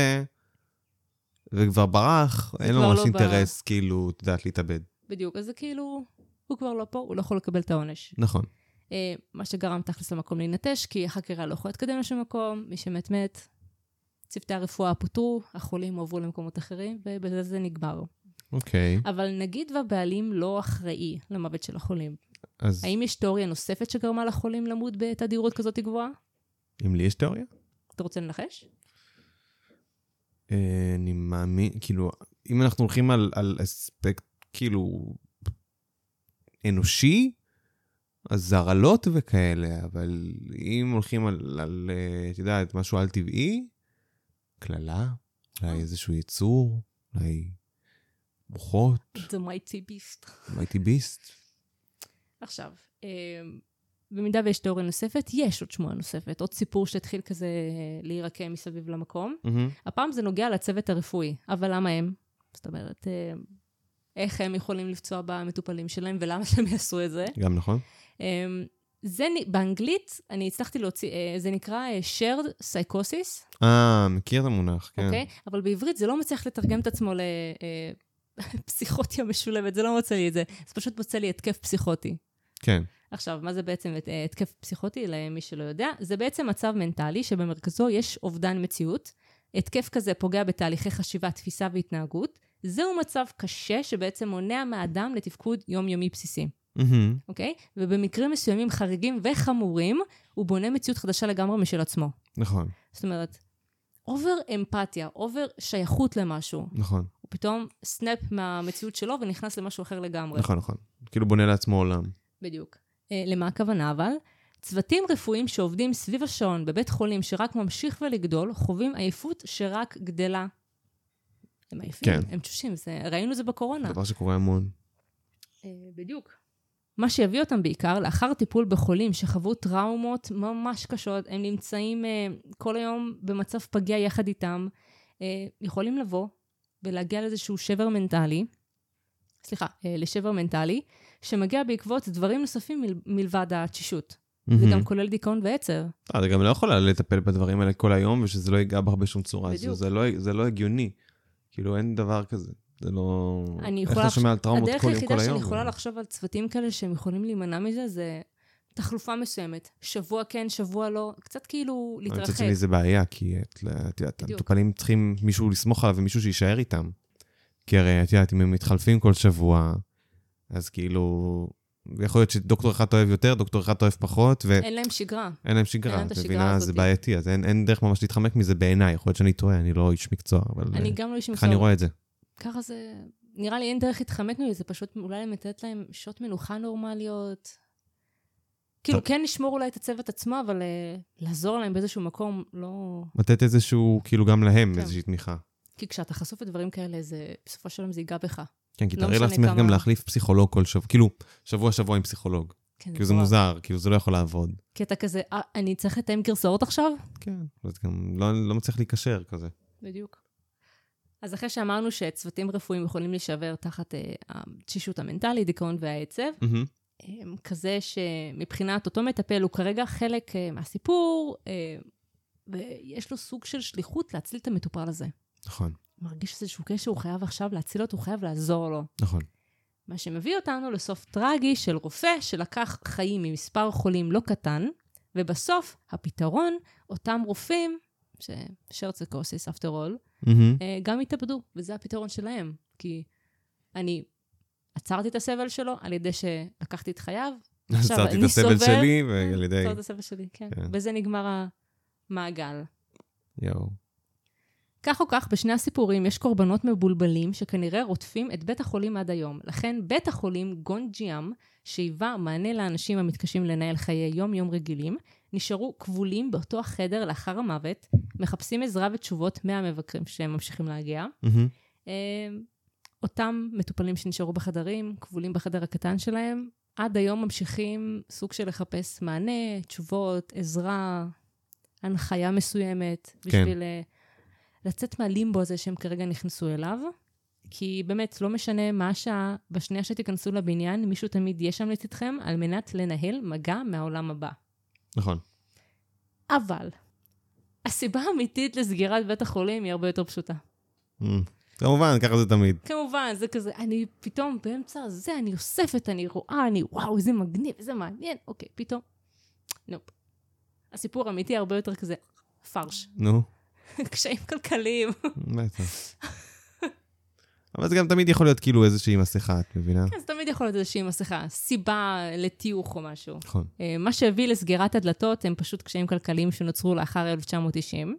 וכבר ברח, אין לו כבר ממש לא אינטרס, כאילו, את יודעת, להתאבד. בדיוק, אז זה כאילו, הוא כבר לא פה, הוא לא יכול לקבל את העונש. נכון. אה, מה שגרם תכלס למקום להינטש, כי החקירה לא יכולה להתקדם לשום מקום, מי שמת מת. צוותי הרפואה פוטרו, החולים הועברו למקומות אחרים, ובזה זה נגמר. אוקיי. אבל נגיד והבעלים לא אחראי למוות של החולים. אז האם יש תיאוריה נוספת שגרמה לחולים למות בתדירות כזאת גבוהה? אם לי יש תיאוריה? אתה רוצה לנחש? אה, אני מאמין, כאילו, אם אנחנו הולכים על, על אספקט, כאילו, אנושי, אז הרעלות וכאלה, אבל אם הולכים על, על אה, את יודעת, משהו על-טבעי, קללה, אולי איזשהו יצור, אולי רוחות, The mighty beast. מייטי ביסט. עכשיו, אה, במידה ויש תיאוריה נוספת, יש עוד שמועה נוספת, עוד סיפור שהתחיל כזה להירקם מסביב למקום. מהמם. הפעם זה נוגע לצוות הרפואי, אבל למה הם? זאת אומרת, אה, איך הם יכולים לפצוע במטופלים שלהם ולמה שהם יעשו את זה? גם נכון? אה, זה באנגלית, אני הצלחתי להוציא, אה, זה נקרא אה, shared psychosis, אה, מכיר את המונח, כן. אוקיי? אבל בעברית זה לא מצליח לתרגם את עצמו לפסיכוטיה משולבת, זה לא מוצא לי את זה. זה פשוט מוצא לי התקף פסיכוטי. כן. עכשיו, מה זה בעצם אה, התקף פסיכוטי, למי שלא יודע? זה בעצם מצב מנטלי שבמרכזו יש אובדן מציאות. התקף כזה פוגע בתהליכי חשיבה, תפיסה והתנהגות. זהו מצב קשה שבעצם מונע מהאדם לתפקוד יומיומי בסיסי. אוקיי? ובמקרים מסוימים חריגים וחמורים, הוא בונה מציאות חדשה לגמרי משל עצמו. נכון, זאת אומרת, over אמפתיה, over שייכות למשהו. נכון, פתאום snap מהמציאות שלו ונכנס למשהו אחר לגמרי. נכון, נכון. כאילו בונה לעצמו עולם. בדיוק. אה, למה הכוונה אבל? צוותים רפואיים שעובדים סביב השעון בבית חולים שרק ממשיך ולגדול, חווים עייפות שרק גדלה. הם עייפים, כן. הם תשושים, זה, ראינו את זה בקורונה. דבר שקורה המון. אה, בדיוק. מה שיביא אותם בעיקר, לאחר טיפול בחולים שחוו טראומות ממש קשות, הם נמצאים uh, כל היום במצב פגיע יחד איתם, uh, יכולים לבוא ולהגיע לאיזשהו שבר מנטלי, סליחה, uh, לשבר מנטלי, שמגיע בעקבות דברים נוספים מל, מלבד התשישות. זה גם כולל דיכאון ועצר. אה, אתה גם לא יכולה לטפל בדברים האלה כל היום, ושזה לא ייגע בך בשום צורה. בדיוק. זה, זה, לא, זה לא הגיוני. כאילו, אין דבר כזה. זה לא... אני איך יכולה... אתה שומע על טראומות הדרך כל יום, כל היחידה היום? שאני יכולה לחשוב על צוותים כאלה שהם יכולים להימנע מזה, זה תחלופה מסוימת. שבוע כן, שבוע לא, קצת כאילו אבל מצד להתרחק. שני זה בעיה, כי את את יודעת. המטופלים צריכים מישהו לסמוך עליו ומישהו שיישאר איתם. כי הרי, את יודעת, אם הם מתחלפים כל שבוע, אז כאילו... יכול להיות שדוקטור אחד אוהב יותר, דוקטור אחד אוהב פחות, ואין אין להם שגרה. להם אין שגרה. להם את את השגרה מבינה? זה בעייתי, אז אין, אין דרך ממש להתחמק מזה בעיניי. יכול להיות שאני טועה, אני לא איש מקצוע, אבל... אני אה, גם לא איש ככה אני מקצוע. רואה את זה. ככה זה... נראה לי אין דרך להתחמק מזה, זה פשוט אולי לתת להם שעות מנוחה נורמליות. כאילו. כן לשמור אולי את הצוות עצמו, אבל אה, לעזור להם באיזשהו מקום, לא... לתת איזשהו, כאילו גם להם כן. איזושהי תמיכה. כי כשאתה חשוף לדברים כאלה, זה בסופו של יום זה ייגע בך. כן, כי לא תארי משנה לעצמך גם להחליף פסיכולוג כל שבוע, כאילו, שבוע-שבוע עם פסיכולוג. כן, כאילו זה. מוזר, כאילו זה לא יכול לעבוד. כי אתה כזה, אה, אני צריך לתאם גרסאות עכשיו? כן, אז גם לא, לא מצליח להיקשר כזה. בדיוק. אז אחרי שאמרנו שצוותים רפואיים יכולים להישבר תחת אה, התשישות המנטלית, דיכאון והעצב, מהמם. אה, כזה שמבחינת אותו מטפל הוא כרגע חלק אה, מהסיפור, אה, ויש לו סוג של שליחות להציל את המטופל הזה. נכון, מרגיש איזשהו קשר, הוא חייב עכשיו להציל אותו, הוא חייב לעזור לו. נכון. מה שמביא אותנו לסוף טרגי של רופא שלקח חיים ממספר חולים לא קטן, ובסוף הפתרון, אותם רופאים, ששרצקוסיס אפטר אול, מהמם. אה, גם התאבדו, וזה הפתרון שלהם. כי אני עצרתי את הסבל שלו על ידי שלקחתי את חייו. עצרתי את הסבל סובל- שלי, ועל ידי... עצרתי את הסבל שלי, כן. כן. בזה נגמר המעגל. יואו. כך או כך, בשני הסיפורים יש קורבנות מבולבלים שכנראה רודפים את בית החולים עד היום. לכן בית החולים גונג'יאם, שהיווה מענה לאנשים המתקשים לנהל חיי יום-יום רגילים, נשארו כבולים באותו החדר לאחר המוות, מחפשים עזרה ותשובות מהמבקרים שהם ממשיכים להגיע. מהמם. אותם מטופלים שנשארו בחדרים, כבולים בחדר הקטן שלהם, עד היום ממשיכים סוג של לחפש מענה, תשובות, עזרה, הנחיה מסוימת, כן. בשביל אה, לצאת מהלימבו הזה שהם כרגע נכנסו אליו. כי באמת, לא משנה מה השעה, בשנייה שתיכנסו לבניין, מישהו תמיד יהיה שם לצדכם על מנת לנהל מגע מהעולם הבא. נכון. אבל, הסיבה האמיתית לסגירת בית החולים היא הרבה יותר פשוטה. אמ, כמובן, ככה זה תמיד. כמובן, זה כזה, אני פתאום באמצע זה, אני אוספת, אני רואה, אני וואו, איזה מגניב, איזה מעניין, אוקיי, פתאום, נופ. הסיפור האמיתי הרבה יותר כזה, פרש. נו, קשיים כלכליים. בטח. אבל זה גם תמיד יכול להיות כאילו איזושהי מסכה, את מבינה? כן, זה תמיד יכול להיות איזושהי מסכה, סיבה לטיוח או משהו. נכון. אה, מה שהביא לסגירת הדלתות הם פשוט קשיים כלכליים שנוצרו לאחר 1990.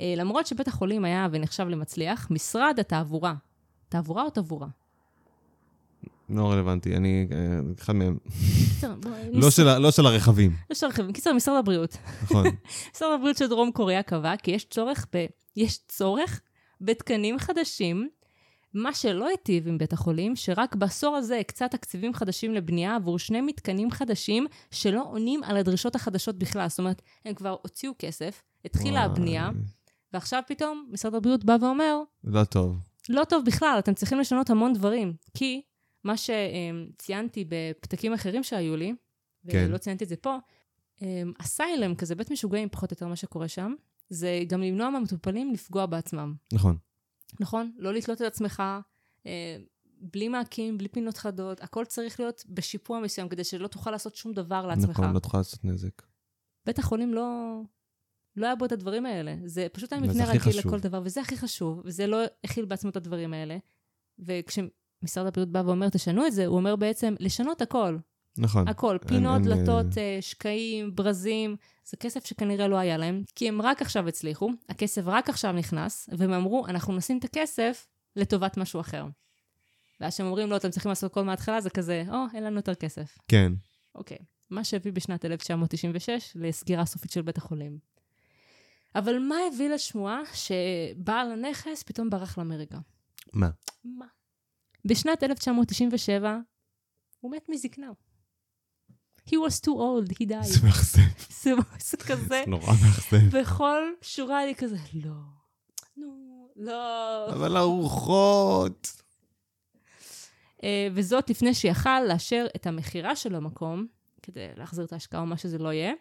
אה, למרות שבית החולים היה ונחשב למצליח, משרד התעבורה, תעבורה או תעבורה? לא רלוונטי, אני אה, אחד מהם. בוא, לא של ה- לא של הרכבים. קיצר, משרד הבריאות. נכון. משרד הבריאות של דרום קוריאה קבע כי יש צורך, ב... יש צורך בתקנים חדשים, מה שלא היטיב עם בית החולים, שרק בעשור הזה הקצה תקציבים חדשים לבנייה עבור שני מתקנים חדשים שלא עונים על הדרישות החדשות בכלל. זאת אומרת, הם כבר הוציאו כסף, התחילה הבנייה, ועכשיו פתאום משרד הבריאות בא ואומר, לא טוב. לא טוב בכלל, אתם צריכים לשנות המון דברים. כי מה שציינתי בפתקים אחרים שהיו לי, כן. ולא ציינתי את זה פה, אמ, אסיילם, כזה בית משוגעים, פחות או יותר מה שקורה שם, זה גם למנוע מהמטופלים לפגוע בעצמם, נכון. נכון? לא לתלות את עצמך, אה, בלי מעקים, בלי פינות חדות, הכל צריך להיות בשיפוע מסוים, כדי שלא תוכל לעשות שום דבר לעצמך. נכון, לא תוכל לעשות נזק. בית החולים לא... לא היה בו את הדברים האלה. זה פשוט היה מבנה רגיל חשוב. לכל דבר, וזה הכי חשוב, וזה לא הכיל בעצמו את הדברים האלה. וכשמשרד הבריאות בא ואומר, תשנו את זה, הוא אומר בעצם, לשנות הכל. נכון. הכל, אין- פינות, אין, דלתות, אה, שקעים, ברזים, זה כסף שכנראה לא היה להם, כי הם רק עכשיו הצליחו, הכסף רק עכשיו נכנס, והם אמרו, אנחנו נשים את הכסף לטובת משהו אחר. ואז כשהם אומרים, לא, אתם צריכים לעשות הכל מההתחלה, זה כזה, או, אין לנו יותר כסף. כן. אוקיי. מה שהביא בשנת 1996 לסגירה סופית של בית החולים. אבל מה הביא לשמועה שבעל הנכס פתאום ברח לאמריקה? מה? מה? בשנת 1997 הוא מת מזקנה. he was too old, he died. זה מאכזב, זה זה כזה, זה נורא מאכזב. בכל שורה אני כזה, לא, נו, לא. אבל הרוחות. אה, וזאת לפני שיכל לאשר את המכירה של המקום, כדי להחזיר את ההשקעה או מה שזה לא יהיה.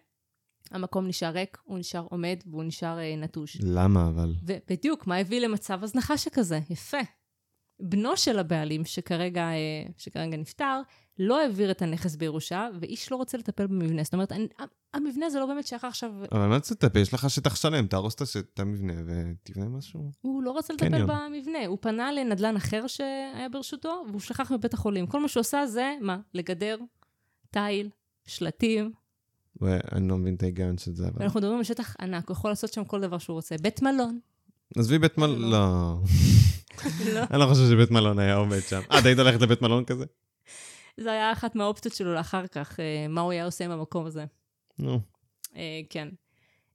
המקום נשאר ריק, הוא נשאר עומד והוא נשאר אה, נטוש. למה אבל? ובדיוק, מה הביא למצב הזנחה שכזה? יפה. בנו של הבעלים, שכרגע, אה, שכרגע נפטר, לא העביר את הנכס בירושה, ואיש לא רוצה לטפל במבנה. זאת אומרת, אני, המבנה זה לא באמת שייך עכשיו... אבל מה אתה תטפל? יש לך שטח שלם, תהרוס את המבנה ותבנה משהו. הוא לא רוצה לטפל קניון. במבנה, הוא פנה לנדל"ן אחר שהיה ברשותו, והוא שכח מבית החולים. כל מה שהוא עושה זה, מה? לגדר, תיל, שלטים, ואני לא מבין את ההיגיון של זה, אבל... ואנחנו מדברים על שטח ענק, הוא יכול לעשות שם כל דבר שהוא רוצה. בית מלון. עזבי בית מלון, לא. לא. לא. אני לא חושב שבית מלון היה עומד שם. אה, את היית הולכת לבית מלון כזה? זה היה אחת מהאופציות שלו לאחר כך, אה, מה הוא היה עושה עם המקום הזה. נו. אה, כן.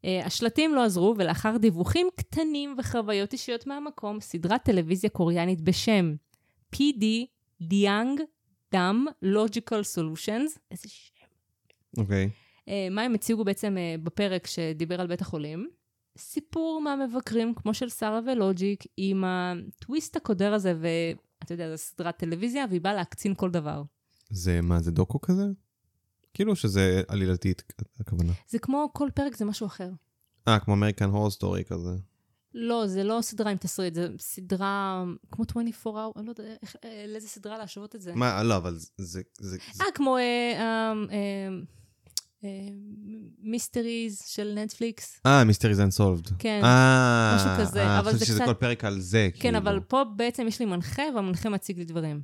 אה, השלטים לא עזרו, ולאחר דיווחים קטנים וחוויות אישיות מהמקום, סדרת טלוויזיה קוריאנית בשם PD דיאנג דם Logical Solutions, איזה שם. אוקיי. אה, מה הם הציגו בעצם אה, בפרק שדיבר על בית החולים? סיפור מהמבקרים, כמו של שרה ולוג'יק, עם הטוויסט הקודר הזה, ואתה יודע, זו סדרת טלוויזיה, והיא באה להקצין כל דבר. זה מה, זה דוקו כזה? כאילו שזה עלילתית, הכוונה. זה כמו כל פרק זה משהו אחר. אה, כמו American Horror Story כזה. לא, זה לא סדרה עם תסריט, זה סדרה כמו 24 hour, אני לא יודע אה, לאיזה סדרה להשוות את זה. מה, לא, אבל זה אה, כמו מיסטריז של נטפליקס. אה, מיסטריז אנסולבד. כן, אה, משהו כזה, אה, חשבתי שזה קצת- כל פרק על זה, כן, כאילו. אבל פה בעצם יש לי מנחה, והמנחה מציג לי דברים.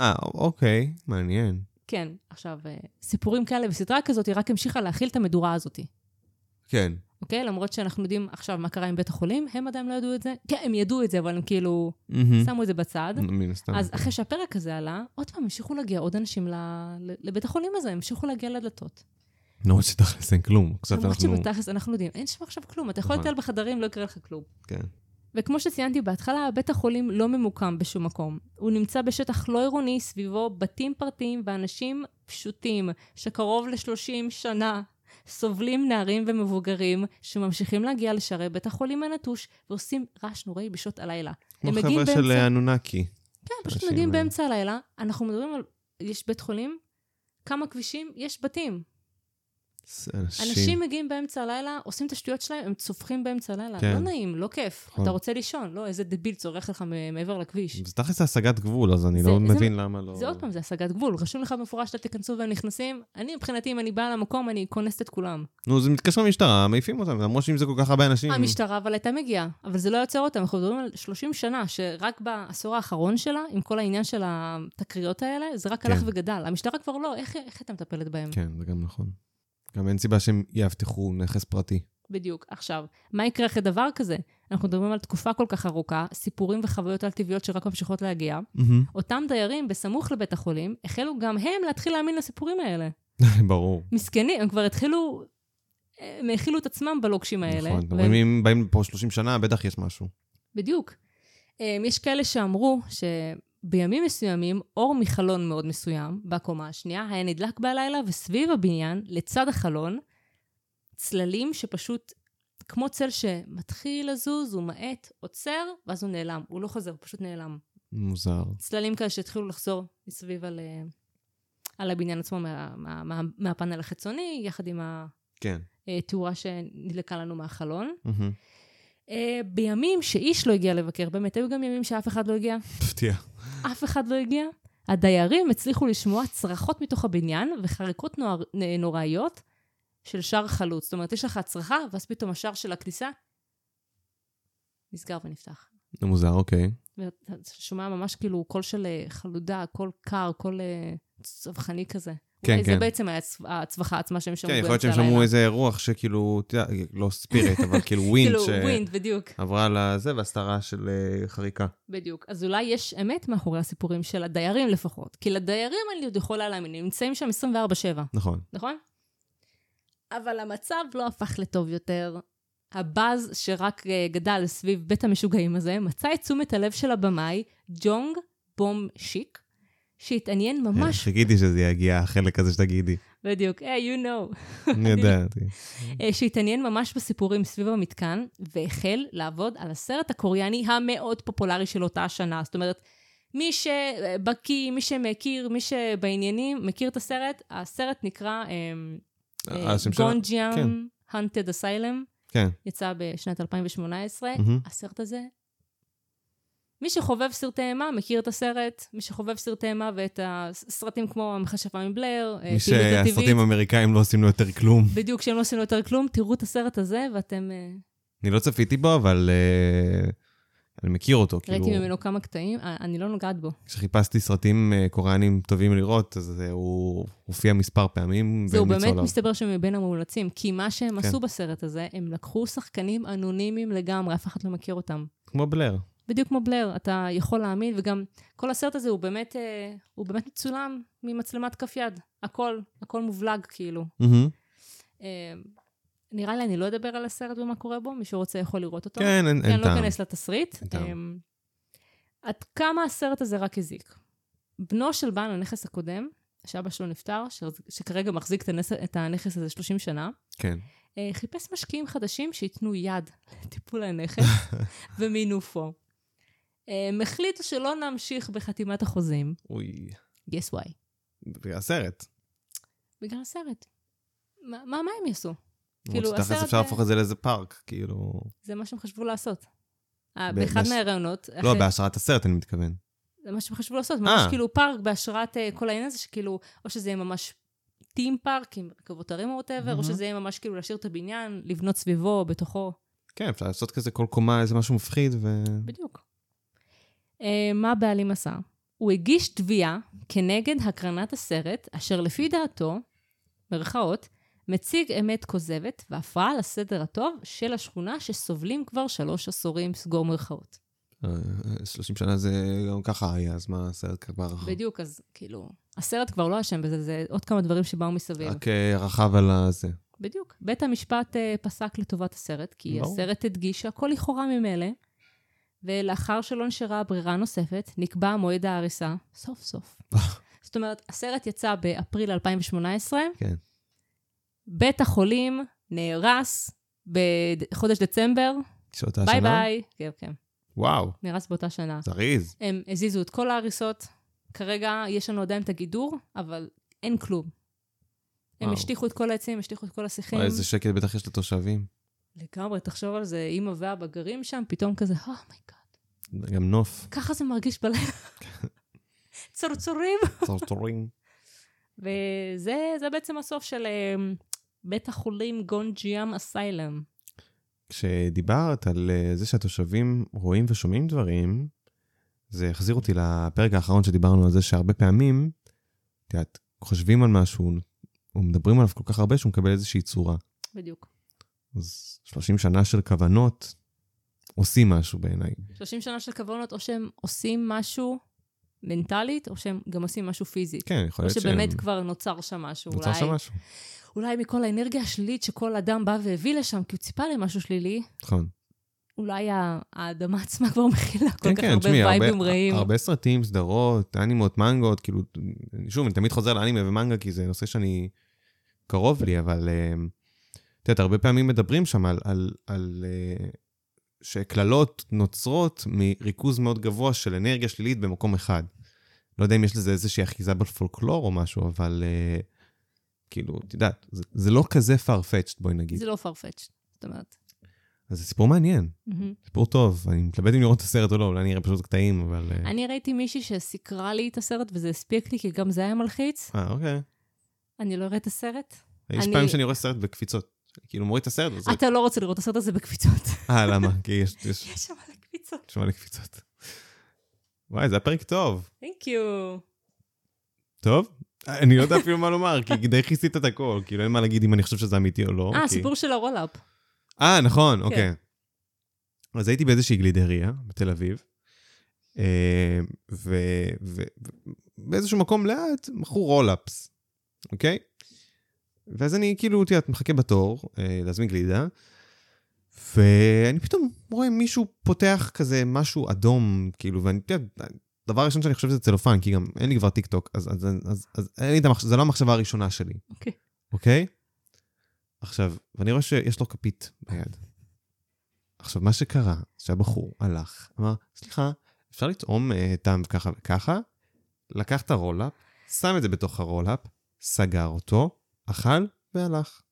אה, אוקיי, מעניין. כן, עכשיו, אה, סיפורים כאלה וסדרה כזאת, היא רק המשיכה להכיל את המדורה הזאת, כן. אוקיי? למרות שאנחנו יודעים עכשיו מה קרה עם בית החולים, הם עדיין לא ידעו את זה. כן, הם ידעו את זה, אבל הם כאילו מהמם. שמו את זה בצד. מן הסתם. אז אחרי שהפרק הזה עלה, עוד פעם המשיכו להגיע עוד אנשים ל- לבית החולים הזה, המשיכו להגיע לדלתות. למרות שתכלס אין כלום. למרות. שבתכלס אנחנו יודעים, אין שם עכשיו כלום, אתה יכול נכון. לטייל בחדרים, לא יקרה לך כלום. כן. וכמו שציינתי בהתחלה, בית החולים לא ממוקם בשום מקום. הוא נמצא בשטח לא עירוני, סביבו בתים פרטיים ואנשים פשוטים, שקרוב ל-30 שנה סובלים נערים ומבוגרים, שממשיכים להגיע לשערי בית החולים הנטוש, ועושים רעש נוראי בשעות הלילה. כמו חבר'ה של באמצע- אנונקי. כן, פשוט מגיעים האלה. באמצע הלילה, אנחנו מדברים על... יש בית חולים, כמה כבישים, יש בתים. אנשים. אנשים מגיעים באמצע הלילה, עושים את השטויות שלהם, הם צווחים באמצע הלילה. כן. לא נעים, לא כיף. נכון. אתה רוצה לישון, לא, איזה דביל צורך לך מעבר לכביש. זה תכלס השגת גבול, אז אני זה- לא זה- מבין למה לא... זה עוד פעם, זה השגת גבול. רשום לך במפורש שאתה תיכנסו והם נכנסים. אני מבחינתי, אם אני באה למקום, אני כונסת את כולם. נו, זה מתקשר למשטרה, מעיפים אותם, למרות שאם זה כל כך הרבה אנשים... המשטרה אבל הייתה מגיעה, אבל זה לא יוצר אותם. אנחנו מדברים על 30 שנה, שרק בעשור האחרון שלה, עם כל העניין של התקריות האלה, זה רק כן. הלך וגדל. המשטרה כבר לא, איך איך הייתה מטפלת בהם? כן, זה גם נכון. גם אין סיבה שהם יאבטחו נכס פרטי. בדיוק. עכשיו, מה יקרה אחרי דבר כזה? אנחנו מדברים על תקופה כל כך ארוכה, סיפורים וחוויות על-טבעיות שרק ממשיכות להגיע. אותם דיירים בסמוך לבית החולים, החלו גם הם להתחיל להאמין לסיפורים האלה. ברור. מסכנים, הם כבר התחילו, הם האכילו את עצמם בלוקשים האלה. נכון. והם- אבל אם באים פה 30 שנה, בטח יש משהו. בדיוק. אמ, יש כאלה שאמרו שבימים מסוימים, אור מחלון מאוד מסוים, בקומה השנייה, היה נדלק בלילה, וסביב הבניין, לצד החלון, צללים שפשוט, כמו צל שמתחיל לזוז, הוא מאט, עוצר, ואז הוא נעלם. הוא לא חוזר, הוא פשוט נעלם. מוזר. צללים כאלה שהתחילו לחזור מסביב על, אה, על הבניין עצמו מה, מה, מה, מהפאנל החיצוני, יחד עם כן. התאורה שנדלקה לנו מהחלון. אה, בימים שאיש לא הגיע לבקר, באמת, היו גם ימים שאף אחד לא הגיע. מפתיע. אף אחד לא הגיע. הדיירים הצליחו לשמוע צרחות מתוך הבניין וחריקות נוער, נוראיות של שער חלוץ. זאת אומרת, יש לך צרחה, ואז פתאום השער של הכניסה נסגר ונפתח. זה מוזר, אוקיי. ואתה שומע ממש כאילו קול של אה, חלודה, קול קר, קול אה, צווחני כזה. כן, אולי כן. זה בעצם היה הצ- הצווחה עצמה שהם שמעו כן, יכול להיות. שהם שמעו איזה רוח שכאילו, אתה יודע, לא spirit, אבל כאילו wind כאילו, wind, בדיוק. שעברה לזה ועשתה רעש של אה, חריקה. בדיוק. אז אולי יש אמת מאחורי הסיפורים של הדיירים לפחות. כי לדיירים אני עוד יכולה להאמין, הם נמצאים שם 24-7, נכון. נכון? אבל המצב לא הפך לטוב יותר. הבאז שרק אה, גדל סביב בית המשוגעים הזה, מצא את תשומת הלב של הבמאי, ג'ונג בום שיק, שהתעניין ממש, חיכיתי שזה יגיע, החלק הזה שתגידי. בדיוק, היי, you know, אני. אה, שהתעניין ממש בסיפורים סביב המתקן, והחל לעבוד על הסרט הקוריאני המאוד פופולרי של אותה השנה. זאת אומרת, מי שבקיא, מי שמכיר, מי שבעניינים, מכיר את הסרט, הסרט נקרא אה, שלה? גונג'יאם כן. Hunted Asylum, כן. יצא בשנת 2018. מהמם. הסרט הזה, מי שחובב סרטי אימה מכיר את הסרט, מי שחובב סרטי אימה ואת הסרטים כמו המכשפה מבלר, אה, מי שהסרטים האמריקאים לא עושים לו יותר כלום. בדיוק, שהם לא עושים לו יותר כלום, תראו את הסרט הזה ואתם... אה, אני לא צפיתי בו, אבל אה, אני מכיר אותו. כאילו, ראיתי ממנו כמה קטעים, אה, אני לא נוגעת בו. כשחיפשתי סרטים אה, קוריאנים טובים לראות, אז הוא הופיע מספר פעמים. זהו, באמת עליו. מסתבר שהם מבין המומלצים, כי מה שהם כן. עשו בסרט הזה, הם לקחו שחקנים אנונימיים לגמרי, אף אחד לא מכיר אותם. כמו בלר. בדיוק כמו בלר, אתה יכול להאמין, וגם כל הסרט הזה הוא באמת, אה, הוא באמת מצולם ממצלמת כף יד. הכל, הכל מובלג כאילו. מהמם. אה, נראה לי אני לא אדבר על הסרט ומה קורה בו, מי שרוצה יכול לראות אותו. כן, אין כן, אין לא טעם. אכנס לתסריט. טעם. אמ, עד כמה הסרט הזה רק הזיק. בנו של בעל הנכס הקודם, שאבא שלו נפטר, ש- שכרגע מחזיק את הנס- את הנכס הזה 30 שנה, כן. אה, חיפש משקיעים חדשים שייתנו יד לטיפול הנכס ומינופו. הם החליטו שלא נמשיך בחתימת החוזים. אוי. guess why. בגלל הסרט. בגלל הסרט. מה, מה, מה הם יעשו? כאילו, תכלס הסרט אפשר זה- להפוך את זה לאיזה פארק, כאילו... זה מה שהם חשבו לעשות. אה, באחד מהראיונות, לא, בהשראת הסרט אני מתכוון. זה מה שהם חשבו לעשות, אה. ממש כאילו פארק בהשראת אה, כל העניין הזה, שכאילו, או שזה יהיה ממש theme park עם רכבות הרים או whatever, או. שזה יהיה ממש כאילו להשאיר את הבניין, לבנות סביבו, בתוכו, כן, אפשר לעשות כזה כל קומה איזה משהו מפחיד, ו... בדיוק. אה, מה הבעלים עשה? הוא הגיש תביעה כנגד הקרנת הסרט, אשר לפי דעתו, מרכאות, מציג אמת כוזבת והפרעה לסדר הטוב של השכונה שסובלים כבר שלוש עשורים, סגור מרכאות. אה, 30 שנה זה גם ככה היה, אז מה הסרט כבר... בדיוק, אז כאילו, הסרט כבר לא אשם בזה, זה עוד כמה דברים שבאו מסביב. רק אה, רכב על הזה. בדיוק. בית המשפט פסק לטובת הסרט, כי ברור. הסרט הדגיש שהכל לכאורה ממילא, ולאחר שלא נשארה ברירה נוספת, נקבע מועד ההריסה, סוף סוף. זאת אומרת, הסרט יצא באפריל 2018, כן. בית החולים נהרס בחודש דצמבר, שאותה ביי שנה? ביי. כן, כן, וואו, נהרס באותה שנה. זריז. הם הזיזו את כל ההריסות, כרגע יש לנו עדיין את הגידור, אבל אין כלום. הם וואו. השטיחו את כל העצים, השטיחו את כל השיחים. וואי, איזה שקט בטח יש לתושבים. לגמרי, תחשוב על זה, אימא ואבא גרים שם, פתאום כזה, "Oh oh my God, גם נוף, ככה זה מרגיש בלילה. צורצורים. צרצורים. וזה זה בעצם הסוף של um, בית החולים גונג'יאם אסיילם. כשדיברת על אה, זה שהתושבים רואים ושומעים דברים, זה החזיר אותי לפרק האחרון שדיברנו על זה שהרבה פעמים, את יודעת, חושבים על משהו, ומדברים עליו כל כך הרבה שהוא מקבל איזושהי צורה. בדיוק. אז 30 שנה של כוונות עושים משהו בעיניי. 30 שנה של כוונות, או שהם עושים משהו מנטלית, או שהם גם עושים משהו פיזית. כן, יכול או להיות שבאמת כבר נוצר שם משהו. נוצר אולי, שם משהו. אולי מכל האנרגיה השלילית שכל אדם בא והביא לשם, כי הוא ציפה למשהו שלילי, נכון. אולי האדמה עצמה כבר מכילה כל כן, כך כן, הרבה תשמעי, וייבים הרבה, רעים. הרבה סרטים, סדרות, אנימות, מנגות, כאילו, שוב, אני תמיד חוזר לאנימה ומנגה, כי זה נושא שאני קרוב לי, אבל אה, את יודעת, הרבה פעמים מדברים שם על, על, על אה, שקללות נוצרות מריכוז מאוד גבוה של אנרגיה שלילית במקום אחד. לא יודע אם יש לזה איזושהי אחיזה בפולקלור או משהו, אבל אה, כאילו, את יודעת, זה, זה לא כזה farfetched, בואי נגיד. זה לא farfetched, זאת אומרת. אז זה סיפור מעניין, מהמם. סיפור טוב. אני מתלבט אם לראות את הסרט או לא, אולי אני אראה פשוט קטעים, אבל... אה, אני ראיתי מישהי שסיקרה לי את הסרט, וזה הספיק לי, כי גם זה היה מלחיץ. אה, אוקיי. אני לא אראה את הסרט. יש אני- פעמים שאני רואה סרט בקפיצות. כאילו מוריד את הסרט, וזה... אתה לא רוצה לראות את הסרט הזה בקפיצות. אה, למה? כי יש יש- שם מלא קפיצות. יש מלא קפיצות. וואי, זה היה פרק טוב. You. טוב? אני לא יודע אפילו מה לומר, כי די כיסית את הכל. כאילו, אין מה להגיד אם אני חושב שזה אמיתי או לא. אה, הסיפור של ה Roll-Up. אה, נכון, אוקיי. אז הייתי באיזושהי גלידריה בתל אביב, אה, ובאיזשהו מקום לאט מכרו Roll-Ups, אוקיי? ואז אני כאילו, את יודעת, מחכה בתור אה, להזמין גלידה, ואני פתאום רואה מישהו פותח כזה משהו אדום, כאילו, ואני, את יודעת, דבר ראשון שאני חושב זה צלופן, כי גם אין לי כבר טיק טוק, אז, אז, אז, אז, אז אין לי את המחשבה, זה לא המחשבה הראשונה שלי, אוקיי. אוקיי? עכשיו, ואני רואה שיש לו כפית ביד. עכשיו, מה שקרה, שהבחור הלך, אמר, סליחה, אפשר לטעום אה, טעם ככה וככה? לקח את ה Roll-Up, שם את זה בתוך הרולאפ, סגר אותו, אכל והלך.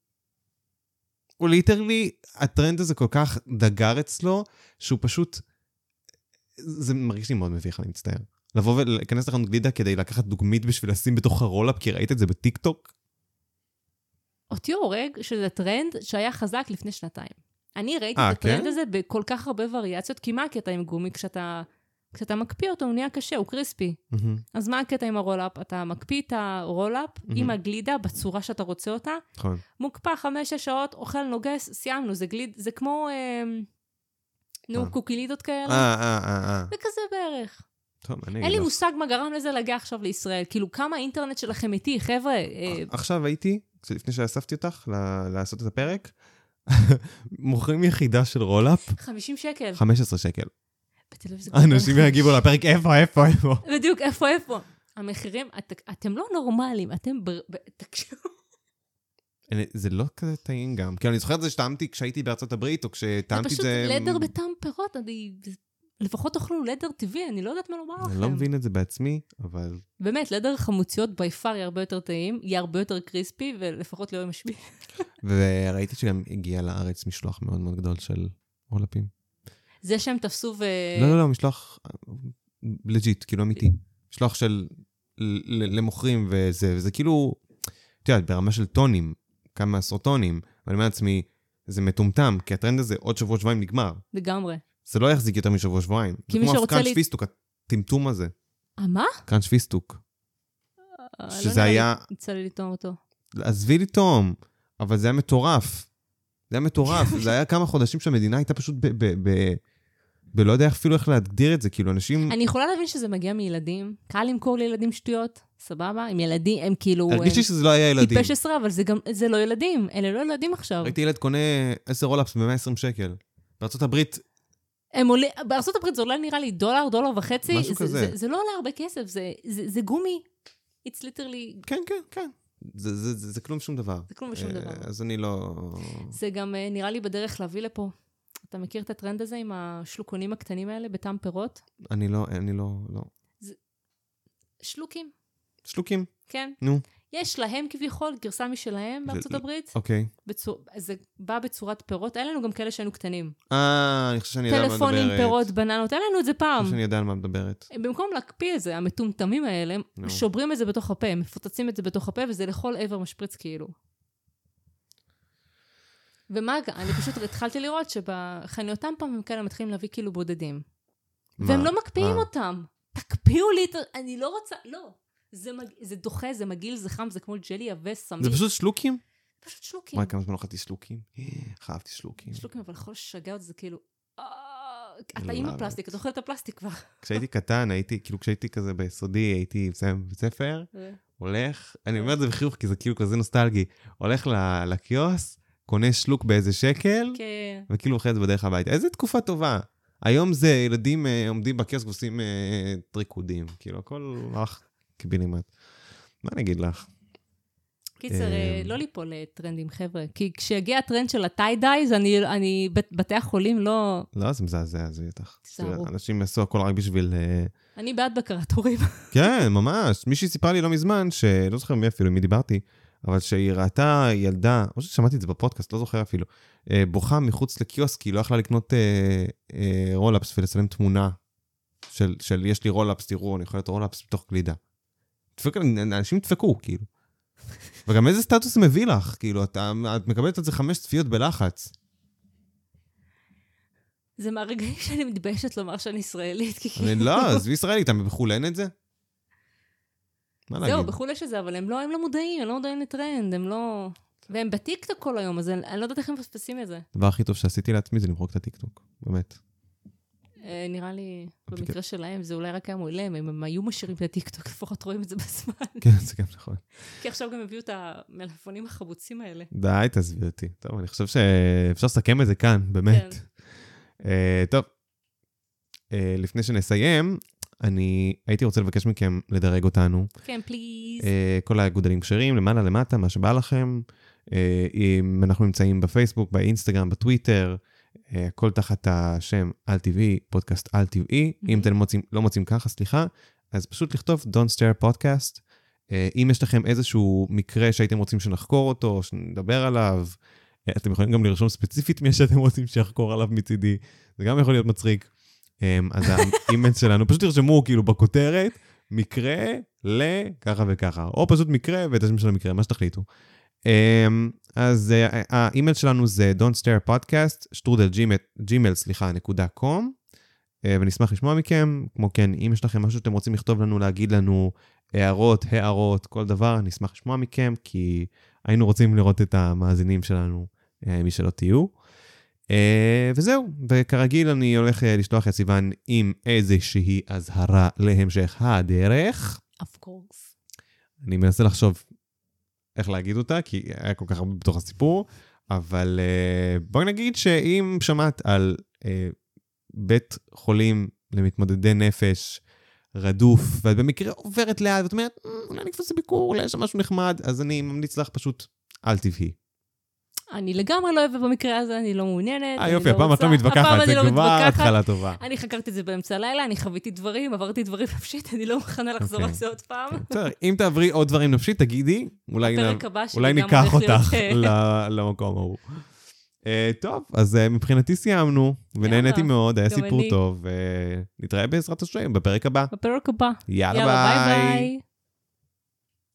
הוא literally, הטרנד הזה כל כך דגר אצלו, שהוא פשוט... זה מרגיש לי מאוד מביך, אני מצטער. לבוא ולהיכנס לחנות גלידה כדי לקחת דוגמית בשביל לשים בתוך ה Roll-Up, כי ראית את זה בטיקטוק? אותי הורג שזה טרנד שהיה חזק לפני שנתיים. אני ראיתי אה, את הטרנד כן? הזה בכל כך הרבה וריאציות, כי מה הקטע עם גומי? כשאתה, כשאתה מקפיא אותו, הוא נהיה קשה, הוא קריספי. מהמם. אז מה הקטע עם ה Roll-Up? אתה מקפיא את ה Roll-Up מהמם. עם הגלידה בצורה שאתה רוצה אותה, נכון. מוקפא חמש-שש שעות, אוכל נוגס, סיימנו, זה גליד, זה כמו, אה, נו, מה? קוקילידות כאלה. אה, אה, אה, אה. זה כזה בערך. טוב, אני אין לי לך. מושג מה גרם לזה להגיע עכשיו לישראל. כאילו, כמה האינטרנט שלכם איתי, חבר'ה. אה, עכשיו הייתי, לפני שאספתי אותך לעשות את הפרק, מוכרים יחידה של רולאפ, 50 שקל. 15 שקל. בתל אביב זה... אנשים יגיבו לפרק, איפה, איפה, איפה. בדיוק, איפה, איפה? המחירים, את, אתם לא נורמלים, אתם... בר, תקשיבו. זה לא כזה טעים גם. כי אני זוכר את זה שטעמתי כשהייתי בארצות הברית, או זה כשטעמתי את פשוט זה... לדר בטעם פירות, אני... לפחות תאכלו לדר טבעי, אני לא יודעת מה לומר לכם. אני לא מבין את זה בעצמי, אבל... באמת, לדר חמוציות by far יהיה הרבה יותר טעים, יהיה הרבה יותר קריספי, ולפחות לא יהיה משפיע. וראיתי שגם הגיע לארץ משלוח מאוד מאוד גדול של רולאפים. זה שהם תפסו ו... לא, לא, לא, משלוח legit, כאילו אמיתי. משלוח של... למוכרים וזה, וזה כאילו, את יודעת, ברמה של טונים, כמה עשרות טונים, ואני אומר לעצמי, זה מטומטם, כי הטרנד הזה עוד שבוע שבועיים נגמר. לגמרי. זה לא יחזיק יותר משבוע שבועיים. כי זה מי כמו שרוצה הקראנץ' לי- פיסטוק, הטמטום הזה. אה, מה? קראנץ' פיסטוק. אה, לא שזה נראה היה- יצא לי לטעום אותו. עזבי לטעום, אבל זה היה מטורף. זה היה מטורף. זה היה כמה חודשים שהמדינה הייתה פשוט ב... ולא יודע אפילו איך להגדיר את זה, כאילו אנשים... אני יכולה להבין שזה מגיע מילדים. קל למכור לילדים שטויות, סבבה? עם ילדים, הם כאילו... הרגיש לי הם שזה לא היה ילדים. טיפש עשרה, אבל זה גם, זה לא ילדים. אלה לא ילדים עכשיו. ראיתי ילד קונה 10 רולאפס ב-120 שקל. בארצות הברית, הם עולים, בארצות הברית זה עולה נראה לי דולר, דולר וחצי. משהו זה, כזה. זה, זה לא עולה הרבה כסף, זה, זה, זה גומי. It's literally, כן, כן, כן. זה, זה, זה, זה כלום שום דבר. זה כלום ושום אה, דבר. אז אני לא... זה גם אה, נראה לי בדרך להביא לפה. אתה מכיר את הטרנד הזה עם השלוקונים הקטנים האלה בטעם פירות? אני לא, אני לא, לא. שלוקים, שלוקים, כן. נו. יש להם כביכול גרסה משלהם בארצות הברית. אוקיי. בצור... זה בא בצורת פירות. היה לנו גם כאלה שהיינו קטנים. אה, אני חושב שאני יודע על מה מדברת. טלפונים, פירות, בננות, היה לנו את זה אני פעם. חושב שאני יודע על מה מדברת. במקום להקפיא את זה, המטומטמים האלה, הם. שוברים את זה בתוך הפה, הם מפוצצים את זה בתוך הפה, וזה לכל עבר משפריץ כאילו. ומה, ג- אני פשוט התחלתי לראות שבחניותם פעם הם כאלה מתחילים להביא כאילו בודדים. והם מה? לא מקפיאים אה. אותם. תקפיאו לי את ה... אני לא רוצה... לא. זה, מג... זה דוחה, זה מגעיל, זה חם, זה כמו ג'לי עבה, סמיך. זה פשוט שלוקים? פשוט שלוקים. וואי, כמה זמן אכלתי שלוקים. איך אהבתי שלוקים. שלוקים, אבל יכול לשגע אותי, זה כאילו... אה, אתה עם. הפלסטיק, אתה אוכל את הפלסטיק כבר. כשהייתי קטן, הייתי, כאילו כשהייתי כזה ביסודי, הייתי מסיים בבית ספר, הולך, אני אומר את זה בחיוך כי זה כאילו כזה נוסטלגי, הולך לקיוסק, קונה שלוק באיזה שקל, כן. וכאילו אוכל את זה בדרך הביתה. איזה תקופה טובה. היום זה ילדים אה, עומדים בקיוסק ועושים אה, טריקודים, כאילו הכל הלך קיבינימט. מה אני אגיד לך? קיצר, אה, אמ. לא ליפול לטרנדים, חבר'ה. כי כשיגיע הטרנד של הטיידייז, אני, אני, בת- בתי החולים לא... לא, זה מזעזע, זה בטח. תיזהרו. אנשים יעשו הכל רק בשביל... אה, אני בעד בקרת הורים. כן, ממש. מישהי סיפרה לי לא מזמן, שלא זוכר מי אפילו, עם מי דיברתי, אבל שהיא ראתה ילדה, או ששמעתי את זה בפודקאסט, לא זוכר אפילו, אה, בוכה מחוץ לקיוסק, היא לא יכלה לקנות אה, אה, Roll-Ups ולצלם תמונה של, של יש לי Roll-Ups, תראו, אני יכול להיות Roll-Ups בתוך גלידה. דפק, אנשים דפקו, כאילו. וגם איזה סטטוס זה מביא לך, כאילו, אתה, את מקבלת על זה חמש צפיות בלחץ. זה מהרגעים שאני מתביישת לומר שאני ישראלית, כי כאילו... לא, עזבי ישראלי, אתה בחו"ל אין את זה? מה זהו, להגיד? בחו"ל יש את זה, אבל הם לא, הם לא מודעים, הם לא מודעים לטרנד, הם לא... והם בטיקטוק כל היום, אז אני, לא יודעת איך הם מפספסים את זה. הדבר הכי טוב שעשיתי לעצמי זה למחוק את הטיקטוק, באמת. אה, נראה לי. במקרה שלהם, זה אולי רק היה אם הם היו משאירים את הטיקטוק, לפחות רואים את זה בזמן. כן, זה גם נכון. כי עכשיו גם הביאו את המלפפונים החמוצים האלה. די, תעזבי אותי. טוב, אני חושב שאפשר לסכם את זה כאן, באמת. כן. אה, טוב, אה, לפני שנסיים, אני הייתי רוצה לבקש מכם לדרג אותנו. כן, פליז. אה, כל האגודלים כשרים, למעלה, למטה, מה שבא לכם. אה, אם אנחנו נמצאים בפייסבוק, באינסטגרם, בטוויטר, אה, הכל תחת השם על טבעי, פודקאסט על טבעי. אם אתם מוצאים, לא מוצאים ככה, סליחה, אז פשוט לכתוב Don't Stare Podcast. אה, אם יש לכם איזשהו מקרה שהייתם רוצים שנחקור אותו, שנדבר עליו, אה, אתם יכולים גם לרשום ספציפית מי שאתם רוצים שיחקור עליו מצידי, זה גם יכול להיות מצחיק. אה, אז האימייל שלנו, פשוט תרשמו כאילו בכותרת, מקרה לככה וככה, או פשוט מקרה ואת השם של המקרה, מה שתחליטו. אמ, אז אה, האימייל שלנו זה don't stare podcast, שטרודל ג'ימל, סליחה, נקודה קום, אה, ונשמח לשמוע מכם. כמו כן, אם יש לכם משהו שאתם רוצים לכתוב לנו, להגיד לנו הערות, הערות, כל דבר, נשמח לשמוע מכם, כי היינו רוצים לראות את המאזינים שלנו, אה, מי שלא תהיו. וזהו, וכרגיל אני הולך לשלוח את סיוון עם איזושהי אזהרה להמשך הדרך. Of course. אני מנסה לחשוב איך להגיד אותה, כי היה כל כך הרבה בתוך הסיפור, אבל uh, בואי נגיד שאם שמעת על בית חולים למתמודדי נפש רדוף, ואת במקרה עוברת ליד, ואת אומרת, אה, אולי אני אקפוץ לביקור, אולי יש שם משהו נחמד, אז אני ממליץ לך פשוט, אל תבהי. אני לגמרי לא אוהבת במקרה הזה, אני לא מעוניינת. אה, יופי, הפעם את לא מתווכחת, זה לא כבר התחלה טובה. אני חקרתי את זה באמצע הלילה, אני חוויתי דברים, עברתי דברים נפשית, אני לא מוכנה לחזור על אוקיי. זה עוד פעם. בסדר, אם תעברי עוד דברים נפשית, תגידי, אולי ניקח אותך אה, למקום ההוא. אה, טוב, אז אה, מבחינתי סיימנו, ונהניתי מאוד, היה סיפור. טוב, ונתראה בעזרת השם בפרק הבא. בפרק הבא. יאללה. ביי.